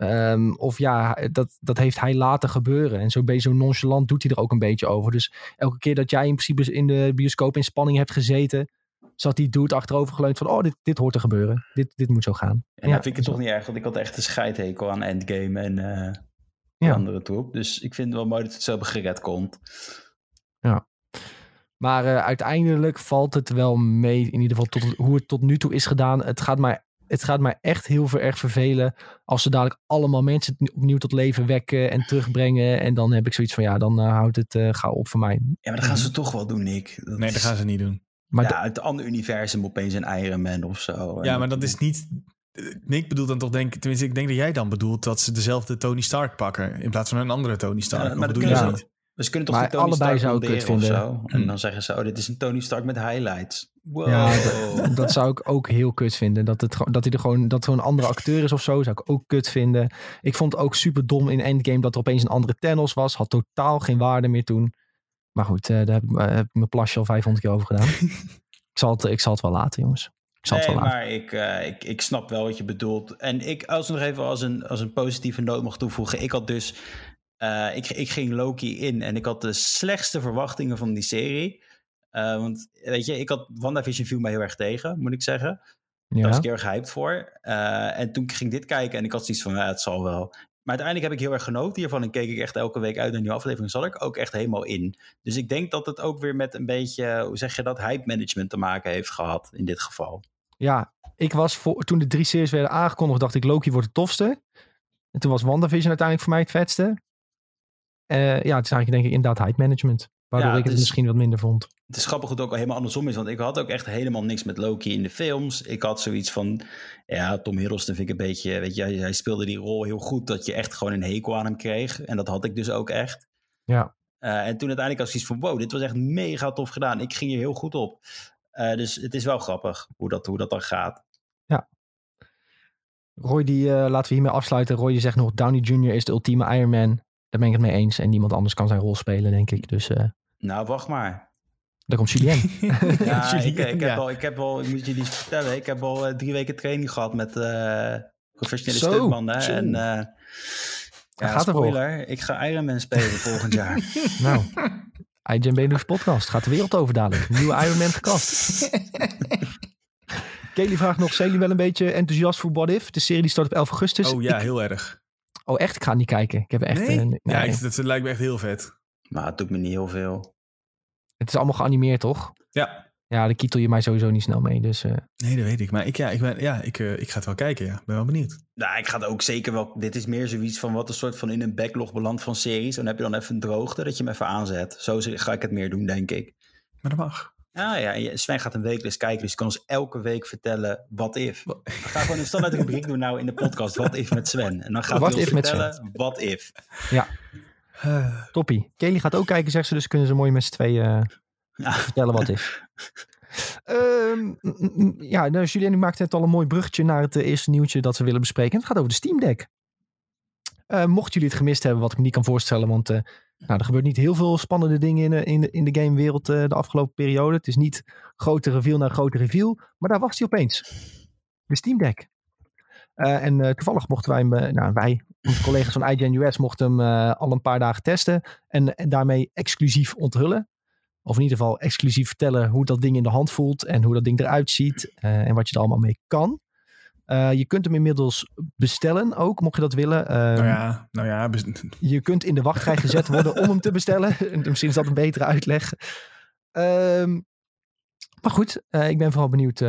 A: Um, of ja, dat, dat heeft hij laten gebeuren. En zo zo nonchalant, doet hij er ook een beetje over. Dus elke keer dat jij in principe in de bioscoop in spanning hebt gezeten, zat die dude achterover geleund van, oh, dit, dit hoort te gebeuren. Dit, dit moet zo gaan. En
C: ja, vind ik het toch niet erg, want ik had echt een scheidhekel aan Endgame en uh, ja. andere troep. Dus ik vind het wel mooi dat het zo gered komt.
A: Ja. Maar uh, uiteindelijk valt het wel mee, in ieder geval tot hoe het tot nu toe is gedaan. Het gaat mij het gaat mij echt heel veel erg vervelen als ze dadelijk allemaal mensen opnieuw tot leven wekken en terugbrengen. En dan heb ik zoiets van, ja, dan uh, houdt het uh, gauw op voor mij.
C: Ja, maar dat gaan ze toch wel doen, Nick.
B: Dat nee, dat gaan ze niet doen.
C: Maar ja, uit een ander universum opeens een Iron Man of zo.
B: Ja, maar dat is niet... Nick bedoelt dan toch denk tenminste ik denk dat jij dan bedoelt dat ze dezelfde Tony Stark pakken in plaats van een andere Tony Stark. Ja,
C: maar dat doen ze niet. Dus ze kunnen toch maar Tony allebei Stark zou ik het vinden. Zo? En dan zeggen ze, oh, dit is een Tony Stark met highlights. Wow.
A: Ja, dat, dat, zou ik ook heel kut vinden. Dat, het, dat hij er gewoon, dat zo'n andere acteur is of zo, zou ik ook kut vinden. Ik vond het ook super dom in Endgame dat er opeens een andere Thanos was. Had totaal geen waarde meer toen. Maar goed, uh, daar heb, uh, heb ik mijn plasje al 500 keer over gedaan. *laughs* ik, zal het, ik zal het wel laten, jongens. Ik zal
C: nee,
A: het wel
C: maar ik, uh, ik, ik snap wel wat je bedoelt. En ik, als nog even als een, als een positieve noot mag toevoegen. Ik had dus uh, ik, ik ging Loki in en ik had de slechtste verwachtingen van die serie. Uh, want weet je, ik had WandaVision viel mij heel erg tegen, moet ik zeggen. Ja. Daar was ik heel erg gehyped voor. Uh, en toen ging dit kijken en ik had zoiets van, ja, het zal wel. Maar uiteindelijk heb ik heel erg genoten hiervan. En keek ik echt elke week uit naar een nieuwe aflevering. Zat ik ook echt helemaal in. Dus ik denk dat het ook weer met een beetje, hoe zeg je dat, hype management te maken heeft gehad in dit geval.
A: Ja, ik was voor, toen de drie series werden aangekondigd, dacht ik Loki wordt het tofste. En toen was WandaVision uiteindelijk voor mij het vetste. Uh, ja, het is eigenlijk denk ik inderdaad hype management. Waardoor ik het misschien wat minder vond.
C: Het is grappig dat het ook helemaal andersom is. Want ik had ook echt helemaal niks met Loki in de films. Ik had zoiets van... Ja, Tom Hiddleston vind ik een beetje... Weet je, hij speelde die rol heel goed. Dat je echt gewoon een hekel aan hem kreeg. En dat had ik dus ook echt.
A: Ja.
C: Uh, en toen uiteindelijk als iets van... Wow, dit was echt mega tof gedaan. Ik ging hier heel goed op. Uh, dus het is wel grappig hoe dat, hoe dat dan gaat.
A: Ja. Roy, die, uh, laten we hiermee afsluiten. Roy, je zegt nog... Downey Jr. is de ultieme Iron Man. Daar ben ik het mee eens. En niemand anders kan zijn rol spelen, denk ik. Dus...
C: Nou, wacht maar.
A: Daar komt Julien. *laughs*
C: ja, *laughs* ik, ik, heb al, ik heb al, ik moet jullie vertellen, ik heb al uh, drie weken training gehad met uh, professionele stuntmannen. En uh, ja, gaat spoiler, ik ga Ironman spelen volgend jaar. *laughs*
A: nou, IGN Benelux podcast gaat de wereld over dadelijk. Nieuwe Ironman gekast. Kelly vraagt nog, zijn jullie wel een beetje enthousiast voor What If? De serie die start op 11 augustus.
B: Oh ja,
A: ik,
B: heel erg.
A: Oh echt? Ik ga niet kijken. Ik heb echt...
B: Nee? nee. Ja, ik, dat lijkt me echt heel vet.
C: Maar het doet me niet heel veel.
A: Het is allemaal geanimeerd, toch?
B: Ja.
A: Ja, daar kietel je mij sowieso niet snel mee. Dus, uh...
B: Nee, dat weet ik. Maar ik, ja, ik, ben, ja, ik, uh, ik ga het wel kijken. Ja. ben wel benieuwd.
C: Nou, ik ga het ook zeker wel. Dit is meer zoiets van wat een soort van in een backlog belandt van series. Dan heb je dan even een droogte dat je hem even aanzet. Zo ga ik het meer doen, denk ik.
B: Maar dat mag.
C: Ah ja, Sven gaat een weeklist kijken, dus kan ons elke week vertellen wat if. We gaan gewoon een standaard *laughs* rubriek doen nou in de podcast, wat if met Sven. En dan gaat hij ons vertellen, wat if.
A: Ja, uh. toppie. Kelly gaat ook kijken, zegt ze, dus kunnen ze mooi met z'n tweeën ja. vertellen wat is. *laughs* um, ja, nou, Julien maakt net al een mooi bruggetje naar het eerste nieuwtje dat we willen bespreken. Het gaat over de Steam Deck. Mochten jullie het gemist hebben, wat ik me niet kan voorstellen, want nou, er gebeurt niet heel veel spannende dingen in in in de gamewereld uh, de afgelopen periode. Het is niet grote reveal naar grote reveal, maar daar was hij opeens. De Steam Deck. en toevallig mochten wij, nou wij, onze collega's van IGN US, mochten hem al een paar dagen testen en, en daarmee exclusief onthullen. Of in ieder geval exclusief vertellen hoe dat ding in de hand voelt en hoe dat ding eruit ziet en wat je er allemaal mee kan. Uh, je kunt hem inmiddels bestellen ook, mocht je dat willen. Uh,
B: nou ja, nou ja.
A: Je kunt in de wachtrij gezet worden om hem te bestellen. *laughs* Misschien is dat een betere uitleg. Um, maar goed, uh, ik ben vooral benieuwd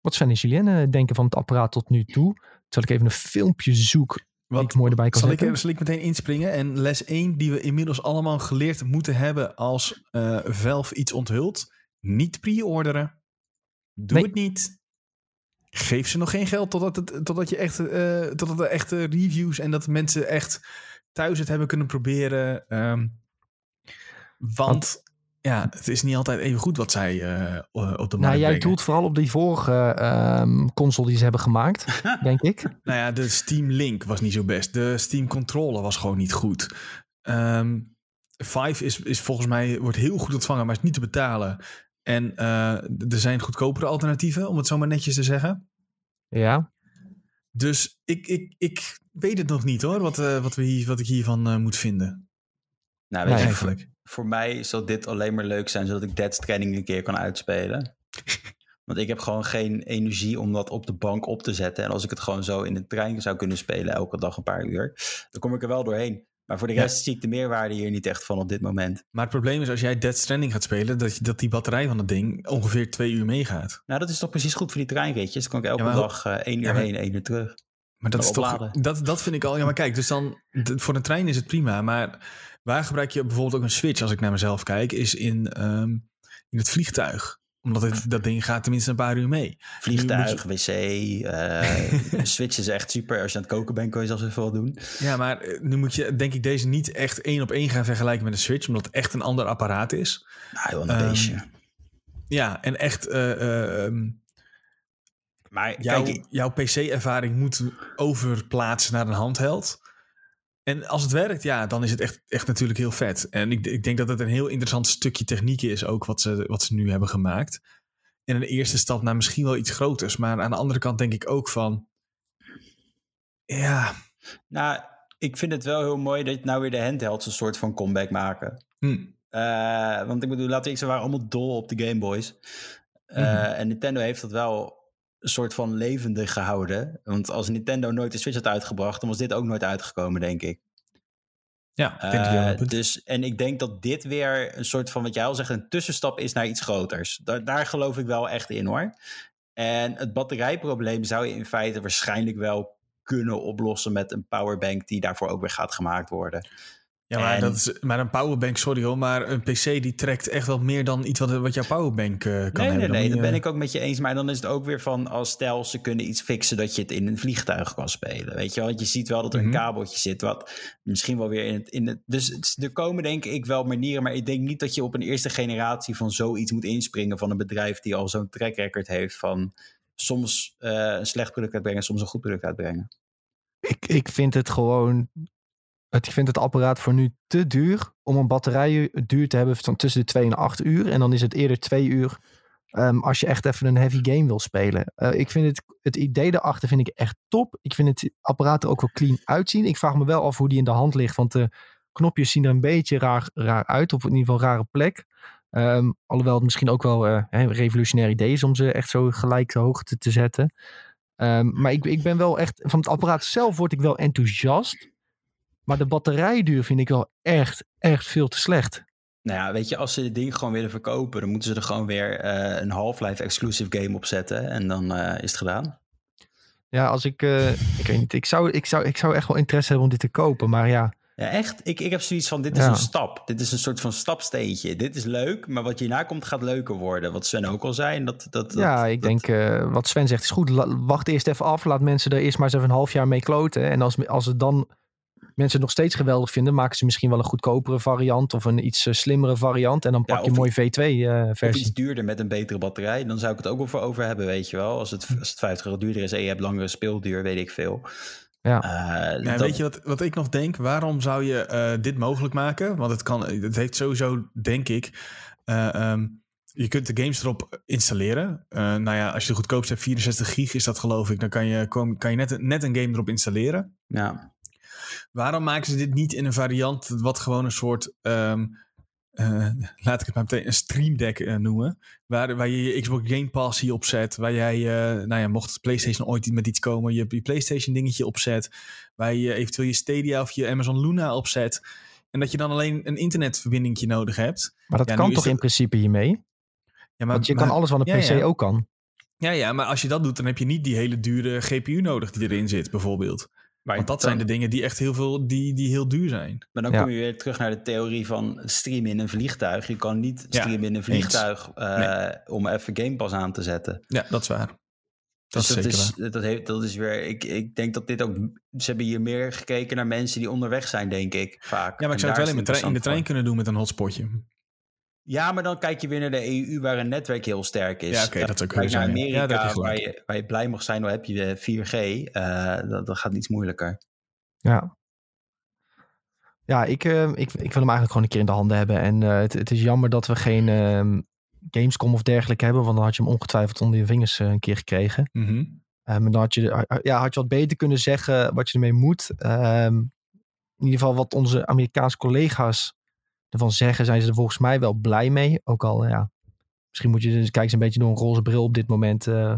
A: wat Sven en Julien denken van het apparaat tot nu toe. Zal ik even een filmpje zoeken wat mooi erbij kan
B: zal ik, zal ik meteen inspringen? En les 1 die we inmiddels allemaal geleerd moeten hebben als Valve iets onthult. Niet pre-orderen. Doe nee. het niet. Geef ze nog geen geld totdat, het, totdat, je echt, uh, totdat er echte reviews en dat mensen echt thuis het hebben kunnen proberen. Um, want, want ja, het is niet altijd even goed wat zij uh, op de markt
A: Nou, jij
B: brengen.
A: doelt vooral op die vorige um, console die ze hebben gemaakt, *laughs* denk ik.
B: Nou ja, de Steam Link was niet zo best. De Steam Controller was gewoon niet goed. Um, Vive is, is volgens mij wordt heel goed ontvangen, maar is niet te betalen. En uh, er zijn goedkopere alternatieven, om het zo maar netjes te zeggen.
A: Ja.
B: Dus ik, ik, ik weet het nog niet hoor, wat, uh, wat, we hier, wat ik hiervan uh, moet vinden.
C: Nou, weet nee, je, eigenlijk voor mij zal dit alleen maar leuk zijn, zodat ik Dead Stranding een keer kan uitspelen. *laughs* Want ik heb gewoon geen energie om dat op de bank op te zetten. En als ik het gewoon zo in de trein zou kunnen spelen, elke dag een paar uur, dan kom ik er wel doorheen. Maar voor de rest ja. zie ik de meerwaarde hier niet echt van op dit moment.
B: Maar het probleem is als jij Dead Stranding gaat spelen, dat, dat die batterij van het ding ongeveer twee uur meegaat.
C: Nou, dat is toch precies goed voor die treinritjes. Dan kan ik elke ja, dag uh, één uur ja, maar, heen, één uur terug.
B: Maar dat is opladen. toch, dat, dat vind ik al, ja maar kijk, dus dan, voor een trein is het prima, maar Waar gebruik je bijvoorbeeld ook een switch, als ik naar mezelf kijk, is in, um, in het vliegtuig omdat het, dat ding gaat tenminste een paar uur mee.
C: Vliegtuig, wc, uh, *laughs* switch is echt super. Als je aan het koken bent, kun je zelfs even wat doen.
B: Ja, maar nu moet je denk ik deze niet echt één op één gaan vergelijken met een switch. Omdat het echt een ander apparaat is.
C: Nou, een um, beestje.
B: Ja, en echt... Uh, um,
C: maar
B: jouw,
C: kijk,
B: jouw PC-ervaring moet overplaatsen naar een handheld. En als het werkt, ja, dan is het echt, echt natuurlijk heel vet. En ik, ik denk dat het een heel interessant stukje techniek is, ook wat ze, wat ze nu hebben gemaakt. En een eerste stap naar misschien wel iets groters. Maar aan de andere kant denk ik ook van. Ja.
C: Nou, ik vind het wel heel mooi dat nou weer de handhelds een soort van comeback maken.
B: Hm.
C: Uh, want ik bedoel, laten we ze waren allemaal dol op de Game Boys. Uh, mm -hmm. En Nintendo heeft dat wel soort van levendig gehouden. Want als Nintendo nooit de Switch had uitgebracht, dan was dit ook nooit uitgekomen, denk ik.
B: Ja,
C: uh, dus, en ik denk dat dit weer een soort van, wat jij al zegt, een tussenstap is naar iets groters. Daar, daar geloof ik wel echt in hoor. En het batterijprobleem zou je in feite waarschijnlijk wel kunnen oplossen met een powerbank die daarvoor ook weer gaat gemaakt worden.
B: Ja, maar, dat is, maar een powerbank, sorry hoor, maar een PC die trekt echt wel meer dan iets wat, wat jouw powerbank uh, kan
C: nee,
B: hebben.
C: Nee, nee, dat ben ik ook met je eens. Maar dan is het ook weer van, als stel ze kunnen iets fixen dat je het in een vliegtuig kan spelen. Weet je wel, want je ziet wel dat er een mhm. kabeltje zit, wat misschien wel weer in het... In het dus er komen denk ik wel manieren, maar ik denk niet dat je op een eerste generatie van zoiets moet inspringen van een bedrijf die al zo'n track record heeft van soms uh, een slecht product uitbrengen, soms een goed product uitbrengen.
A: Ik, ik vind het gewoon ik vind het apparaat voor nu te duur om een batterijduur te hebben van tussen de 2 en 8 uur. En dan is het eerder 2 uur um, als je echt even een heavy game wil spelen. Uh, ik vind het, het idee daarachter vind ik echt top. Ik vind het apparaat er ook wel clean uitzien. Ik vraag me wel af hoe die in de hand ligt, want de knopjes zien er een beetje raar, raar uit. Op in ieder geval een rare plek. Um, alhoewel het misschien ook wel een revolutionair idee is om ze echt zo gelijk hoogte te zetten. Um, maar ik, ik ben wel echt, van het apparaat zelf word ik wel enthousiast. Maar de batterijduur vind ik wel echt, echt veel te slecht.
C: Nou ja, weet je, als ze dit ding gewoon willen verkopen, dan moeten ze er gewoon weer uh, een Half-Life exclusive game op zetten. En dan uh, is het gedaan.
A: Ja, als ik, uh, ik weet niet, ik zou, ik, zou, ik zou echt wel interesse hebben om dit te kopen, maar ja.
C: Ja, echt. Ik, ik heb zoiets van, dit is een stap. Dit is een soort van stapsteentje. Dit is leuk, maar wat hierna komt gaat leuker worden. Wat Sven ook al zei. Dat, dat,
A: ja, ik denk, wat Sven zegt is goed. wacht eerst even af. Laat mensen er eerst maar eens even een half jaar mee kloten. En als, als het dan mensen het nog steeds geweldig vinden, maken ze misschien wel een goedkopere variant of een iets eh, slimmere variant. En dan pak je een mooie V2-versie.
C: Uh, iets duurder met een betere batterij. Dan zou ik het ook wel voor over hebben, weet je wel. Als het, als het 50 euro duurder is en je hebt langere speelduur, weet ik veel.
B: Ja. Uh, ja Weet je wat, wat ik nog denk? Waarom zou je uh, dit mogelijk maken? Want het, kan, het heeft sowieso, denk ik. Um, je kunt de games erop installeren. Uh, nou ja, als je de goedkoopste hebt, 64 gig is dat geloof ik. Dan kan je, kan je net, net een game erop installeren.
C: Ja.
B: Waarom maken ze dit niet in een variant wat gewoon een soort, um, uh, laat ik het maar meteen een Stream Deck uh, noemen, waar, waar je je Xbox Game Pass hier opzet, waar jij, uh, nou ja, mocht PlayStation ooit met iets komen, je, je PlayStation dingetje opzet, waar je eventueel je Stadia of je Amazon Luna opzet, en dat je dan alleen een internetverbindingje nodig hebt.
A: Maar dat kan toch in principe hiermee? Ja, maar, Want je kan alles wat een PC ook kan.
B: Ja, ja, maar als je dat doet, dan heb je niet die hele dure GPU nodig die erin zit, bijvoorbeeld. Want dat zijn de dingen die echt heel veel, die, die heel duur zijn.
C: Maar dan kom je weer terug naar de theorie van streamen in een vliegtuig. Je kan niet streamen in een vliegtuig uh, om even Game Pass aan te zetten.
B: Ja, dat is waar.
C: Dat, dus is, dat, is, dat, heeft, dat is weer. Ik, ik denk dat dit ook. Ze hebben hier meer gekeken naar mensen die onderweg zijn, denk ik. Vaak.
B: Ja, maar ik zou het wel in, trein, in de trein kunnen doen met een hotspotje.
C: Ja, maar dan kijk je weer naar de EU waar een netwerk heel sterk is.
B: Ja, oké, dat zou
C: kunnen zijn. naar Amerika ja, waar, je, waar je blij mag zijn, dan heb je de 4G. Uh, eh, dat, dat gaat iets moeilijker.
A: Ja. Ja, ik, uh, ik, ik wil hem eigenlijk gewoon een keer in de handen hebben. En uh, het, het is jammer dat we geen uh, Gamescom of dergelijke hebben. Want dan had je hem ongetwijfeld onder je vingers een keer gekregen.
B: Mm -hmm.
A: dan had je, ja, had je wat beter kunnen zeggen wat je ermee moet. Ehm, in ieder geval wat onze Amerikaanse collega's ervan zeggen, zijn ze er volgens mij wel blij mee. Ook al, ja, misschien moet je dus kijken een beetje door een roze bril op dit moment. Uh,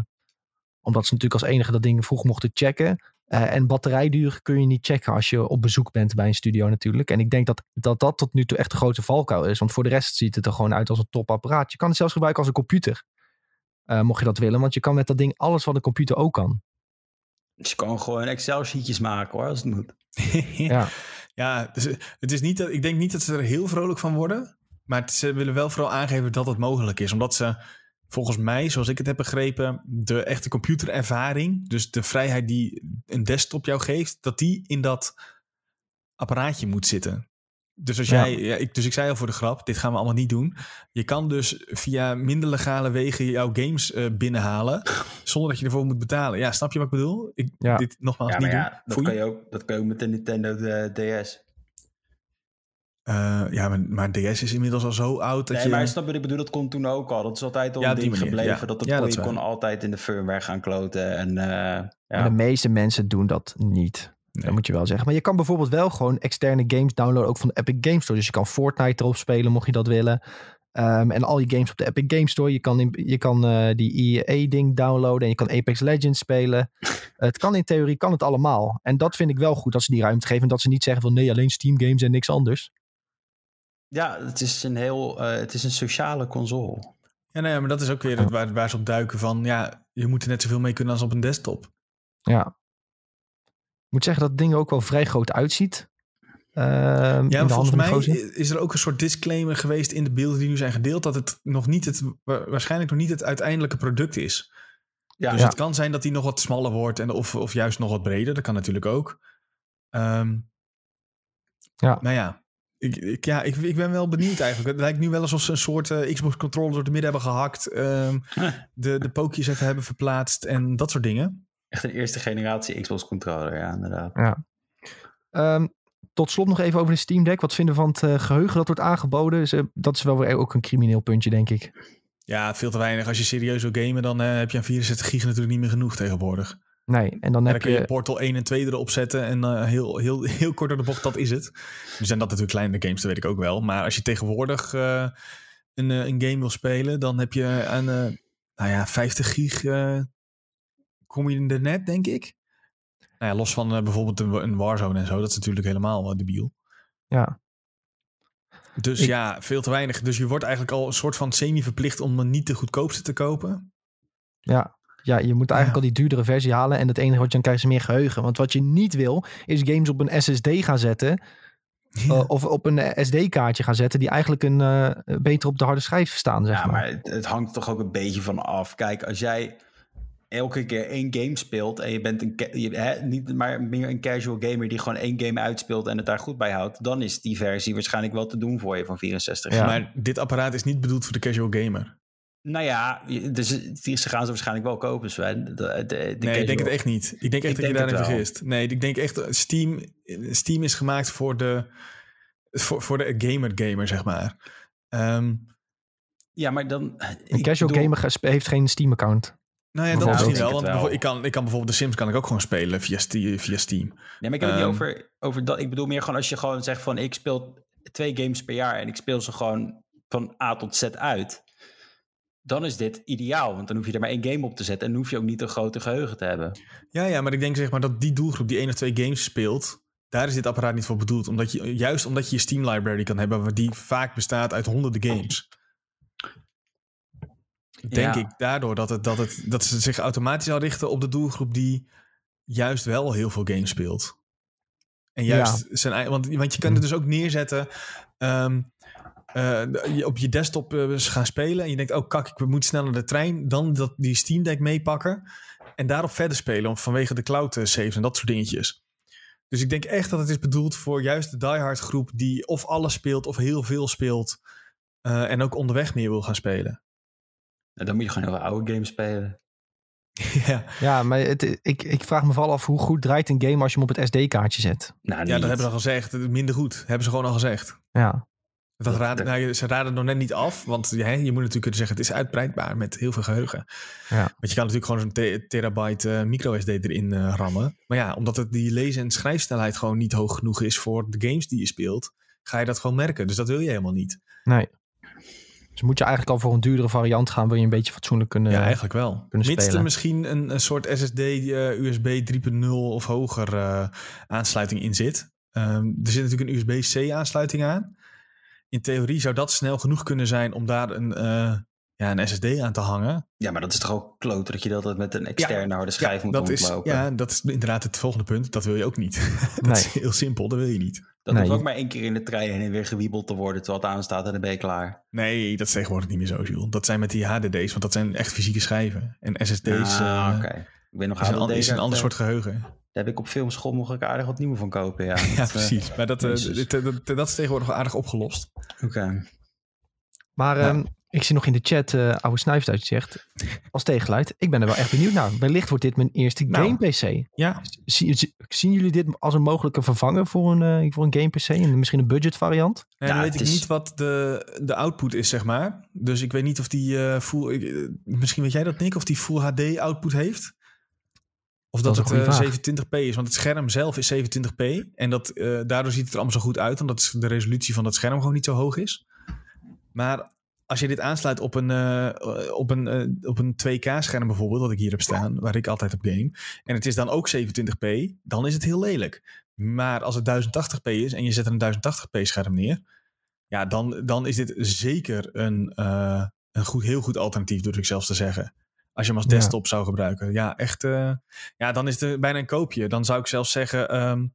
A: omdat ze natuurlijk als enige dat ding vroeg mochten checken. Uh, en batterijduur kun je niet checken als je op bezoek bent bij een studio natuurlijk. En ik denk dat dat, dat tot nu toe echt de grote valkuil is. Want voor de rest ziet het er gewoon uit als een topapparaat. Je kan het zelfs gebruiken als een computer. Uh, mocht je dat willen. Want je kan met dat ding alles wat een computer ook kan.
C: Dus je kan gewoon Excel-sheetjes maken hoor, als het moet.
B: ja. *laughs* Ja, dus het is niet dat, ik denk niet dat ze er heel vrolijk van worden. Maar ze willen wel vooral aangeven dat het mogelijk is. Omdat ze volgens mij, zoals ik het heb begrepen, de echte computerervaring, dus de vrijheid die een desktop jou geeft, dat die in dat apparaatje moet zitten. Dus, als jij, ja. ik, dus ik zei al voor de grap, dit gaan we allemaal niet doen. Je kan dus via minder legale wegen jouw games uh, binnenhalen. *laughs* zonder dat je ervoor moet betalen. Ja, snap je wat ik bedoel? Ik, ja. Dit nogmaals ja, niet ja,
C: doen. Dat kan, je ook, dat kan je ook met de Nintendo DS.
B: Uh, ja, maar, maar, DS is inmiddels al zo oud dat
C: nee,
B: je...
C: maar snap je, ik bedoel, dat komt toen ook al. Dat is altijd al ja, gebleven. Dat, ja, dat je kon altijd in de firmware gaan kloten. En, uh, ja.
A: de meeste mensen doen dat niet. Nee. Dat moet je wel zeggen. Maar je kan bijvoorbeeld wel gewoon externe games downloaden, ook van de Epic Games Store. Dus je kan Fortnite erop spelen, mocht je dat willen. Ehm, en al je games op de Epic Game Store. Je kan, in, je kan eh, die EA-ding downloaden en je kan Apex Legends spelen. *laughs* het kan in theorie, kan het allemaal. En dat vind ik wel goed dat ze die ruimte geven. En dat ze niet zeggen van nee, alleen Steam games en niks anders.
C: Ja, het is een heel, uh, het is een sociale console.
B: Ja, nee, maar dat is ook weer waar, waar ze op duiken van, ja, je moet er net zoveel mee kunnen als op een desktop.
A: Ja. Ik moet zeggen dat het ding ook wel vrij groot uitziet.
B: Uh, ja, volgens mij is er ook een soort disclaimer geweest in de beelden die nu zijn gedeeld, dat het nog niet het, waarschijnlijk nog niet het uiteindelijke product is. Ja, dus het kan zijn dat die nog wat smaller wordt en of, of juist nog wat breder. Dat kan natuurlijk ook. Um, ja. Nou ja, ik, ik, ja ik, ik ben wel benieuwd eigenlijk. Het lijkt nu wel alsof ze een soort uh, Xbox controller door de midden hebben gehakt. Um, de, de pookjes even hebben verplaatst en dat soort dingen.
C: Echt een eerste generatie Xbox controller, ja, inderdaad.
A: Ja. Um, tot slot nog even over de Steam Deck. Wat vinden we van het uh, geheugen dat wordt aangeboden? dat is wel weer ook een crimineel puntje, denk ik.
B: Ja, veel te weinig. Als je serieus wil gamen, dan uh, heb je aan 64 gig natuurlijk niet meer genoeg tegenwoordig.
A: Nee, en dan, heb
B: kun je, Portal 1 en 2 erop zetten en uh, heel, heel, heel kort door de bocht, dat is het. Nu zijn dat natuurlijk kleine games, dat weet ik ook wel. Maar als je tegenwoordig uh, een, een game wil spelen, dan heb je aan nou ja, 50 gig kom je in de net, denk ik. Nou ja, los van bijvoorbeeld een Warzone en zo, dat is natuurlijk helemaal debiel.
A: Ja.
B: Dus ja, veel te weinig. Dus je wordt eigenlijk al een soort van semi-verplicht om niet de goedkoopste te kopen.
A: Ja, ja, je moet eigenlijk al die duurdere versie halen. En het enige wat je dan krijgt is meer geheugen. Want wat je niet wil, is games op een SSD gaan zetten. Uh, of op een SD-kaartje gaan zetten, die eigenlijk een, uh, beter op de harde schijf staan. Zeg
C: ja,
A: maar,
C: maar het, het, hangt toch ook een beetje van af. Kijk, als jij elke keer één game speelt en je bent een, je, hè, niet maar meer een casual gamer die gewoon één game uitspeelt en het daar goed bij houdt, dan is die versie waarschijnlijk wel te doen voor je van 64.
B: Ja. Maar dit apparaat is niet bedoeld voor de casual gamer.
C: Nou ja, dus ze gaan ze waarschijnlijk wel kopen, Sven. De, de,
B: nee, ik denk het echt niet. Ik denk echt dat je daarin vergist. Nee, ik denk echt, Steam, Steam is gemaakt voor de, voor, voor de gamer-gamer, zeg maar. Um,
C: ja, maar dan...
A: Een casual bedoel, gamer heeft geen Steam-account.
B: Nou ja, dat misschien wel. Want wel. Ik, kan, ik kan bijvoorbeeld de Sims kan ik ook gewoon spelen via, via Steam. Nee,
C: maar ik heb het niet ehm, over, over dat. Ik bedoel meer gewoon als je gewoon zegt van ik speel twee games per jaar en ik speel ze gewoon van A tot Z uit dan is dit ideaal. Want dan hoef je er maar één game op te zetten. En dan hoef je ook niet een grote geheugen te hebben.
B: Ja, ja, maar ik denk zeg maar dat die doelgroep die één of twee games speelt. Daar is dit apparaat niet voor bedoeld. Omdat je, juist omdat je je Steam library kan hebben, die vaak bestaat uit honderden games. Denk ik daardoor dat, het, dat, het, dat ze zich automatisch al richten op de doelgroep die juist wel heel veel games speelt. En juist zijn want, want je kan het dus ook neerzetten. Um, uh, op je desktop uh, gaan spelen en je denkt, oh kak, ik moet sneller de trein, dan dat, die Steam Deck meepakken en daarop verder spelen vanwege de cloud eh, saves en dat soort dingetjes. Dus ik denk echt dat het is bedoeld voor juist de diehard groep die of alles speelt of heel veel speelt en ook onderweg meer wil gaan spelen.
C: Dan moet je gewoon heel oude games spelen. *laughs*
B: ja.
A: ja, maar het, ik, ik vraag me vooral af hoe goed draait een game als je hem op het SD-kaartje zet.
B: Nou, ja, dat hebben ze al gezegd. Minder goed, hebben ze gewoon al gezegd.
A: Ja.
B: Dat raad, nou, ze raden nog net niet af, want je, je moet natuurlijk kunnen zeggen: het is uitbreidbaar met heel veel geheugen.
A: Ja.
B: Want je kan natuurlijk gewoon zo'n terabyte uh, micro SD erin uh, rammen. Maar ja, omdat het die lezen- en schrijfsnelheid gewoon niet hoog genoeg is voor de games die je speelt, ga je dat gewoon merken. Dus dat wil je helemaal niet.
A: Nee. Dus moet je eigenlijk al voor een duurdere variant gaan, wil je een beetje fatsoenlijk kunnen
B: Ja, eigenlijk wel. Mits er misschien een, een soort SSD uh, USB 3.0 of hoger uh, aansluiting in zit. Um, er zit natuurlijk een USB-C aansluiting aan in theorie zou dat snel genoeg kunnen zijn om daar een, uh, ja, een SSD aan te hangen.
C: Ja, maar dat is toch ook kloot dat je dat met een externe harde schijf ja, moet
B: dat
C: ontlopen.
B: Is, ja, dat is inderdaad het volgende punt. Dat wil je ook niet. *laughs* dat nee. is heel simpel, dat wil je niet.
C: Dat nee. hoeft ook maar één keer in de trein heen en weer gewiebeld te worden terwijl het aanstaat en dan ben je klaar.
B: Nee, dat is tegenwoordig niet meer zo, Jules. Dat zijn met die HDD's, want dat zijn echt fysieke schijven. En SSD's
C: ah, uh, okay. Ik ben nog
B: is, een, is een ander soort geheugen.
C: Daar heb ik op filmschool nog aardig wat nieuwe van kopen, ja. *laughs*
B: ja, precies. Uh, maar dat, uh, dit, dat, dat, is tegenwoordig aardig opgelost.
C: Oké. Okay.
A: Maar ja. um, ik zie nog in de chat, uh, oude Snuifduits zegt, als tegenluid, ik ben er wel echt benieuwd naar. Wellicht wordt dit mijn eerste nou, game PC.
B: Ja.
A: Zien, zien jullie dit als een mogelijke vervanger voor een, uh, voor een game PC? En misschien een budget variant?
B: Ja, dan weet ik is... niet wat de, de output is, zeg maar. Dus ik weet niet of die uh, full... Ik, misschien weet jij dat, Nick, of die Full HD output heeft? Of dat, dat het uh, 27p is. Want het scherm zelf is 27p. En dat, daardoor ziet het er allemaal zo goed uit. Omdat de resolutie van dat scherm gewoon niet zo hoog is. Maar als je dit aansluit op een, uh, op een, uh, op een 2K-scherm bijvoorbeeld, wat ik hier heb staan, waar ik altijd op game, en het is dan ook 27p, dan is het heel lelijk. Maar als het 1080p is en je zet er een 1080p scherm neer, ja, dan, dan is dit zeker een, uh, een goed, heel goed alternatief, durf ik zelfs te zeggen. Als je hem als desktop zou gebruiken. Ja, echt. ja, dan is het bijna een koopje. Dan zou ik zelfs zeggen. Um,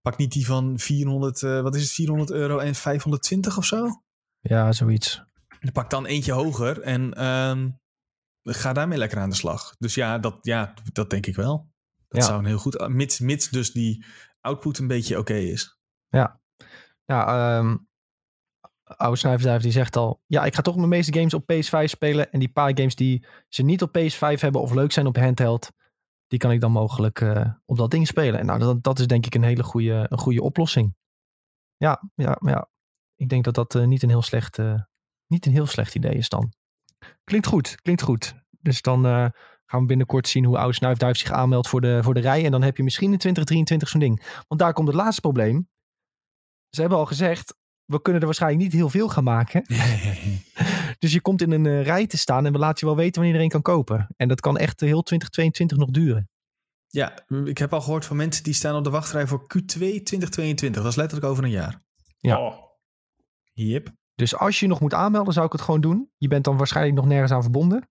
B: pak niet die van 400, wat is het, 400 euro en 520 of zo?
A: Ja, zoiets.
B: Pak dan eentje hoger en um, ga daarmee lekker aan de slag. Dus ja, dat, ja, dat denk ik wel. Dat zou een heel goed, mits, mits dus die output een beetje oké is.
A: Ja, ja um, oude die zegt al, ja, ik ga toch mijn meeste games op PS5 spelen en die paar games die ze niet op PS5 hebben of leuk zijn op handheld, die kan ik dan mogelijk uh, op dat ding spelen. En nou, dat, dat is denk ik een hele goede, een goede oplossing. Ja, ja, ja. Ik denk dat dat uh, niet een heel slecht uh, niet een heel slecht idee is dan. Klinkt goed, klinkt goed. Dus dan uh, gaan we binnenkort zien hoe Oude Snuifduif zich aanmeldt voor de, voor de rij. En dan heb je misschien in 2023 zo'n ding. Want daar komt het laatste probleem. Ze hebben al gezegd, we kunnen er waarschijnlijk niet heel veel gaan maken. *laughs* dus je komt in een uh, rij te staan en we laten je wel weten wanneer iedereen kan kopen. En dat kan echt heel 2022 nog duren.
B: Ja, ik heb al gehoord van mensen die staan op de wachtrij voor Q2 2022. Dat is letterlijk over een jaar.
A: Ja. Oh.
B: Yep.
A: Dus als je nog moet aanmelden, zou ik het gewoon doen. Je bent dan waarschijnlijk nog nergens aan verbonden.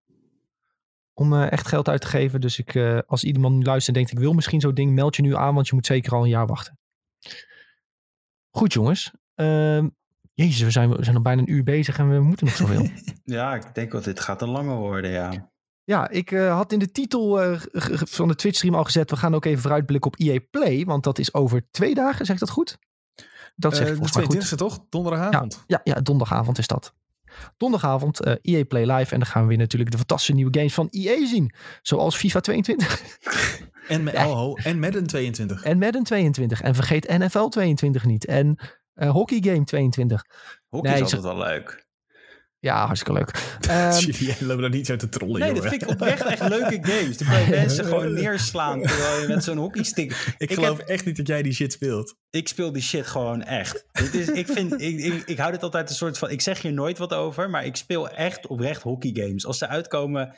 A: Om uh, echt geld uit te geven. Dus ik, uh, als iemand nu luistert en denkt, ik wil misschien zo'n ding, meld je nu aan, want je moet zeker al een jaar wachten. Goed jongens. Uh, jezus, we zijn, we zijn al bijna een uur bezig en we moeten nog zoveel. *laughs*
C: ja, ik denk dat dit gaat een lange worden, ja.
A: Ja, ik uh, had in de titel uh, van de Twitch stream al gezet, we gaan ook even vooruitblikken op EA Play, want dat is over twee dagen, zeg ik dat goed?
B: Dat zeg ik uh, volgens mij goed. toch? Donderdagavond?
A: Ja, ja, ja, donderdagavond is dat. Donderdagavond uh, EA Play Live. En dan gaan we weer natuurlijk de fantastische nieuwe games van EA zien. Zoals FIFA 22. *laughs*
B: en, met, ja. oh, en Madden 22.
A: En Madden 22. En vergeet NFL 22 niet. En uh, Hockey Game 22.
C: Hockey nee, is altijd wel leuk.
A: Ja, hartstikke leuk.
B: Um, Jullie lopen daar niet zo te trollen,
C: Nee, dat vind ik oprecht echt *laughs* leuke games. Dan kan je mensen gewoon neerslaan terwijl je met zo'n hockeystick...
B: Ik, ik geloof heb... echt niet dat jij die shit speelt.
C: Ik speel die shit gewoon echt. Dit is, ik, vind, ik, ik, ik hou dit altijd een soort van... Ik zeg hier nooit wat over, maar ik speel echt oprecht hockeygames. Als ze uitkomen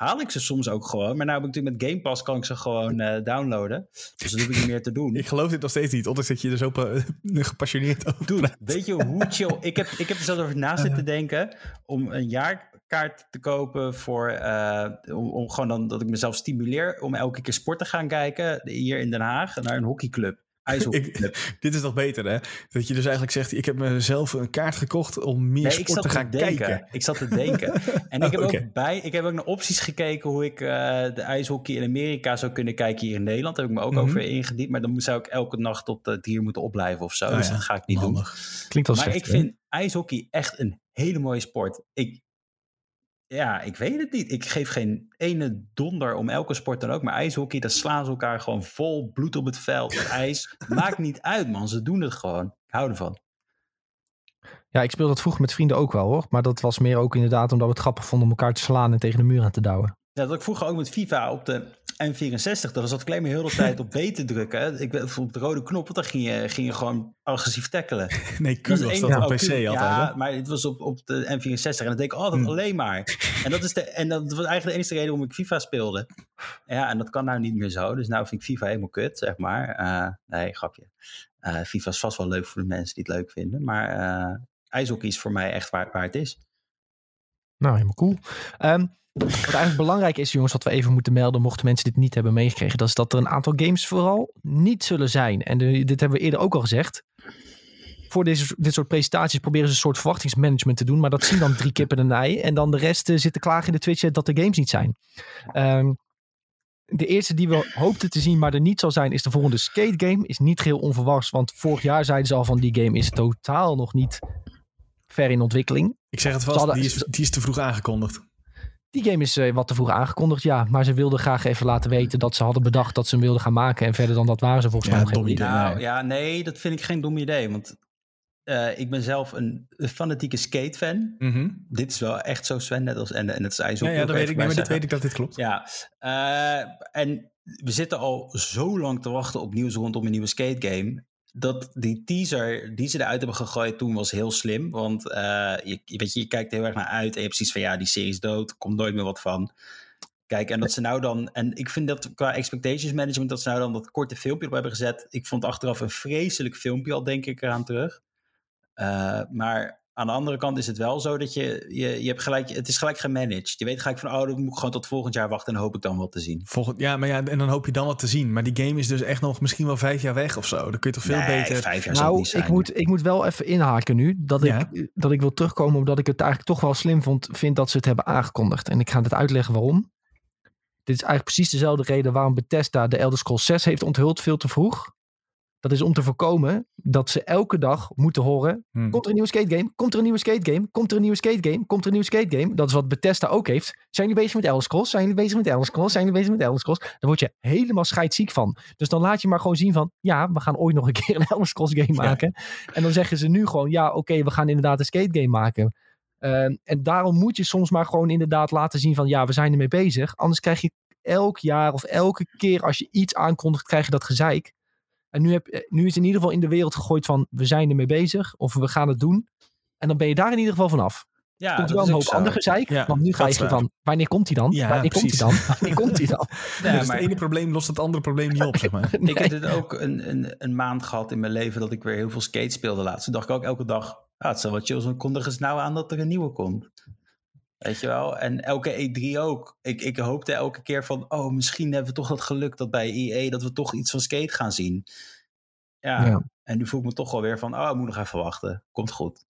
C: haal ik ze soms ook gewoon. Maar nou heb ik natuurlijk met Game Pass kan ik ze gewoon uh, downloaden. Dus dan hoef ik niet meer te doen. *laughs*
B: ik geloof dit nog steeds niet, ondanks dat je er zo *laughs* gepassioneerd over
C: Doe, weet je hoe chill... ik, heb, ik heb er zelfs over na *laughs* zitten denken om een jaarkaart te kopen voor... Uh, om, om, gewoon dan dat ik mezelf stimuleer om elke keer sport te gaan kijken hier in Den Haag naar een hockeyclub.
B: Ik, *laughs* dit is nog beter, hè? Dat je dus eigenlijk zegt: Ik heb mezelf een kaart gekocht om meer nee, sport te gaan kijken.
C: Ik zat te denken. *laughs* En ik heb, okay. ook bij, ik heb ook naar opties gekeken hoe ik uh, de ijshockey in Amerika zou kunnen kijken hier in Nederland. Daar heb ik me ook mm -hmm. over ingediend. Maar dan zou ik elke nacht tot het hier moeten opblijven of zo. Oh, dus ja. dat ga ik niet Handig.
A: doen. Klinkt als
C: Maar
A: slecht,
C: ik vind ijshockey echt een hele mooie sport. Ik, ja, ik weet het niet. Ik geef geen ene donder om elke sport dan ook. Maar ijshockey, daar slaan ze elkaar gewoon vol bloed op het veld. Het ijs. Maakt niet uit, man. Ze doen het gewoon. Ik hou ervan.
A: Ja, ik speelde dat vroeger met vrienden ook wel hoor. Maar dat was meer ook inderdaad omdat we het grappig vonden om elkaar te slaan en tegen de muur aan te douwen.
C: Ja, dat ik vroeger ook met FIFA op de N64, dat zat me heel de tijd op B te drukken. Ik weet op de rode knop, want dan ging je, ging je gewoon agressief tackelen. *laughs*
B: Nee, Q was, was dat op PC altijd.
C: Ja, maar het was op, op de N64 en dat deed ik altijd alleen maar. *laughs* En dat, is de, en dat was eigenlijk de enige reden waarom ik FIFA speelde. Ja, en dat kan nou niet meer zo. Dus nou vind ik FIFA helemaal kut, zeg maar. Uh, nee, grapje. Uh, FIFA is vast wel leuk voor de mensen die het leuk vinden. Maar uh, ijshockey is voor mij echt waar, waar het is.
A: Nou, helemaal cool. Um, wat eigenlijk belangrijk is, jongens, wat we even moeten melden, mochten mensen dit niet hebben meegekregen, dat is dat er een aantal games vooral niet zullen zijn. En dit hebben we eerder ook al gezegd. Voor deze, dit soort presentaties proberen ze een soort verwachtingsmanagement te doen, maar dat zien dan drie kippen en een ei. En dan de rest uh, zitten klagen in de Twitch dat de games niet zijn. Um, de eerste die we hoopten te zien, maar er niet zal zijn, is de volgende skate game. Is niet geheel onverwachts, want vorig jaar zeiden ze al van die game is totaal nog niet ver in ontwikkeling.
B: Ik zeg het vast, hadden, die, is, die is te vroeg aangekondigd.
A: Die game is uh, wat te vroeg aangekondigd, ja. Maar ze wilden graag even laten weten dat ze hadden bedacht dat ze hem wilden gaan maken. En verder dan dat waren ze volgens
C: ja,
A: mij nog
C: geen idee. Nou, ja, nee, dat vind ik geen dom idee. Want uh, ik ben zelf een, een fanatieke skate-fan.
B: Mm -hmm.
C: Dit is wel echt zo Sven, net als en, en het is ijs
B: Ja, ja dat weet ik, maar dit weet ik dat dit klopt.
C: Ja, uh, en we zitten al zo lang te wachten op nieuws rondom een nieuwe skate-game. Dat die teaser die ze eruit hebben gegooid toen was heel slim. Want uh, je, weet je, je kijkt heel erg naar uit en je hebt precies van ja, die serie is dood, komt nooit meer wat van. Kijk, en dat ze nou dan, en ik vind dat qua expectations management, dat ze nou dan dat korte filmpje op hebben gezet. Ik vond achteraf een vreselijk filmpje al, denk ik, eraan terug. Uh, maar aan de andere kant is het wel zo dat je, je, je hebt gelijk, het is gelijk gemanaged. Je weet gelijk van, oh, dan moet ik gewoon tot volgend jaar wachten en hoop ik dan wat te zien.
B: Volgend, ja, maar ja, en dan hoop je dan wat te zien. Maar die game is dus echt nog misschien wel vijf jaar weg of zo. Dan kun je toch veel
C: nee,
B: beter...
C: vijf jaar
A: nou,
C: niet zijn.
A: ik moet, ik moet wel even inhaken nu. Dat,
B: Ja.
A: ik, dat ik wil terugkomen omdat ik het eigenlijk toch wel slim vond, vind dat ze het hebben aangekondigd. En ik ga het uitleggen waarom. Dit is eigenlijk precies dezelfde reden waarom Bethesda de Elder Scrolls 6 heeft onthuld veel te vroeg. Dat is om te voorkomen dat ze elke dag moeten horen
B: Hmm.
A: Komt er een nieuwe skate game? Komt er een nieuwe skate game? Komt er een nieuwe skate game? Komt er een nieuwe skate game? Dat is wat Bethesda ook heeft. Zijn jullie bezig met Elder Scrolls? Zijn jullie bezig met Elder Scrolls? Zijn jullie bezig met Elder Scrolls? Daar word je helemaal scheidsziek van. Dus dan laat je maar gewoon zien van... Ja, we gaan ooit nog een keer een Elder Scrolls game maken. En dan zeggen ze nu gewoon... Ja, oké, we gaan inderdaad een skate game maken. Ehm, en daarom moet je soms maar gewoon inderdaad laten zien van... Ja, we zijn ermee bezig. Anders krijg je elk jaar of elke keer als je iets aankondigt... krijg je dat gezeik. En nu, heb, eh, nu is in ieder geval in de wereld gegooid van... We zijn ermee bezig of we gaan het doen. En dan ben je daar in ieder geval vanaf.
C: ja,
A: komt er wel
C: is
A: een hoop
C: zo.
A: ander gezeik.
B: Ja,
A: want nu ga je van, wanneer komt hij dan?
B: Ja,
A: wanneer komt hij dan? *laughs* Wanneer komt hij dan?
C: Ja,
B: dus
C: maar
B: het ene probleem lost het andere probleem niet op, zeg maar. *laughs*
C: ik heb dit ook een, een, een maand gehad in mijn leven dat ik weer heel veel skate speelde laatst. Toen dacht ik ook elke dag, ah, het zou wat chill zijn, kondig eens nou aan dat er een nieuwe komt. Weet je wel? En elke E3 ook. Ik, ik hoopte elke keer van, oh, misschien hebben we toch dat geluk dat bij EA dat we toch iets van skate gaan zien. Ja,
A: Ja.
C: en nu voel ik me toch wel weer van, oh, ik moet nog even wachten. Komt goed.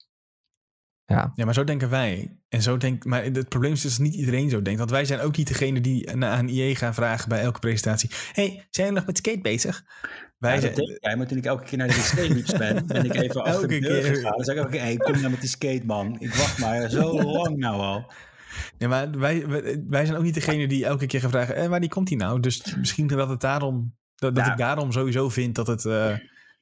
A: Ja,
B: Ja, maar zo denken wij. En zo denkt, maar het probleem is dus dat niet iedereen zo denkt. Want wij zijn ook niet degene die na- aan IE gaan vragen bij elke presentatie. hey, zijn jullie nog met skate bezig? Wij
C: Ja, dat jij, maar toen ik elke keer naar de skate ben, *laughs* ben ik even achter de deur
B: keer.
C: gegaan. Dan zei ik ook, hey, kom nou met die skate, man. Ik wacht maar zo *laughs* lang nou al.
B: nee, maar wij, wij, zijn ook niet degene die elke keer gaan vragen. Eh, waar die komt hij nou? Dus misschien dat het daarom, dat, dat
C: Ja.
B: ik daarom sowieso vind dat het, eh,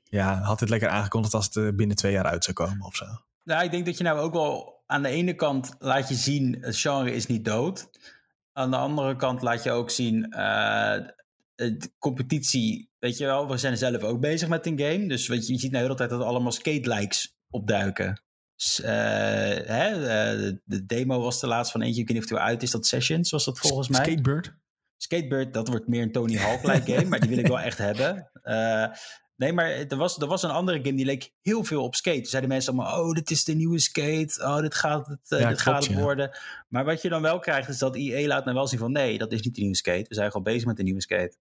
B: ja, had het lekker aangekondigd als het eh, binnen twee jaar uit zou komen of zo.
C: Nou, ik denk dat je nou ook wel aan de ene kant laat je zien, het genre is niet dood. Aan de andere kant laat je ook zien, eh, de competitie, weet je wel, we zijn zelf ook bezig met een game. Dus weet je, je ziet nou de hele tijd dat er allemaal skate-likes opduiken. Eh, hè, eh, de, de demo was de laatste van eentje, ik weet niet of die uit is, dat Sessions was dat volgens mij.
B: Skatebird?
C: Skatebird, dat wordt meer een Tony *laughs* Hawk-like game, maar die wil ik wel echt hebben. Eh, nee, maar er was, er was een andere game die leek heel veel op skate. Toen zeiden mensen allemaal, oh, dit is de nieuwe skate. Oh, dit gaat het,
B: Ja,
C: dit
B: klopt,
C: gaat het
B: ja.
C: worden. Maar wat je dan wel krijgt, is dat EA laat nou wel zien van, nee, dat is niet de nieuwe skate. We zijn gewoon bezig met de nieuwe skate.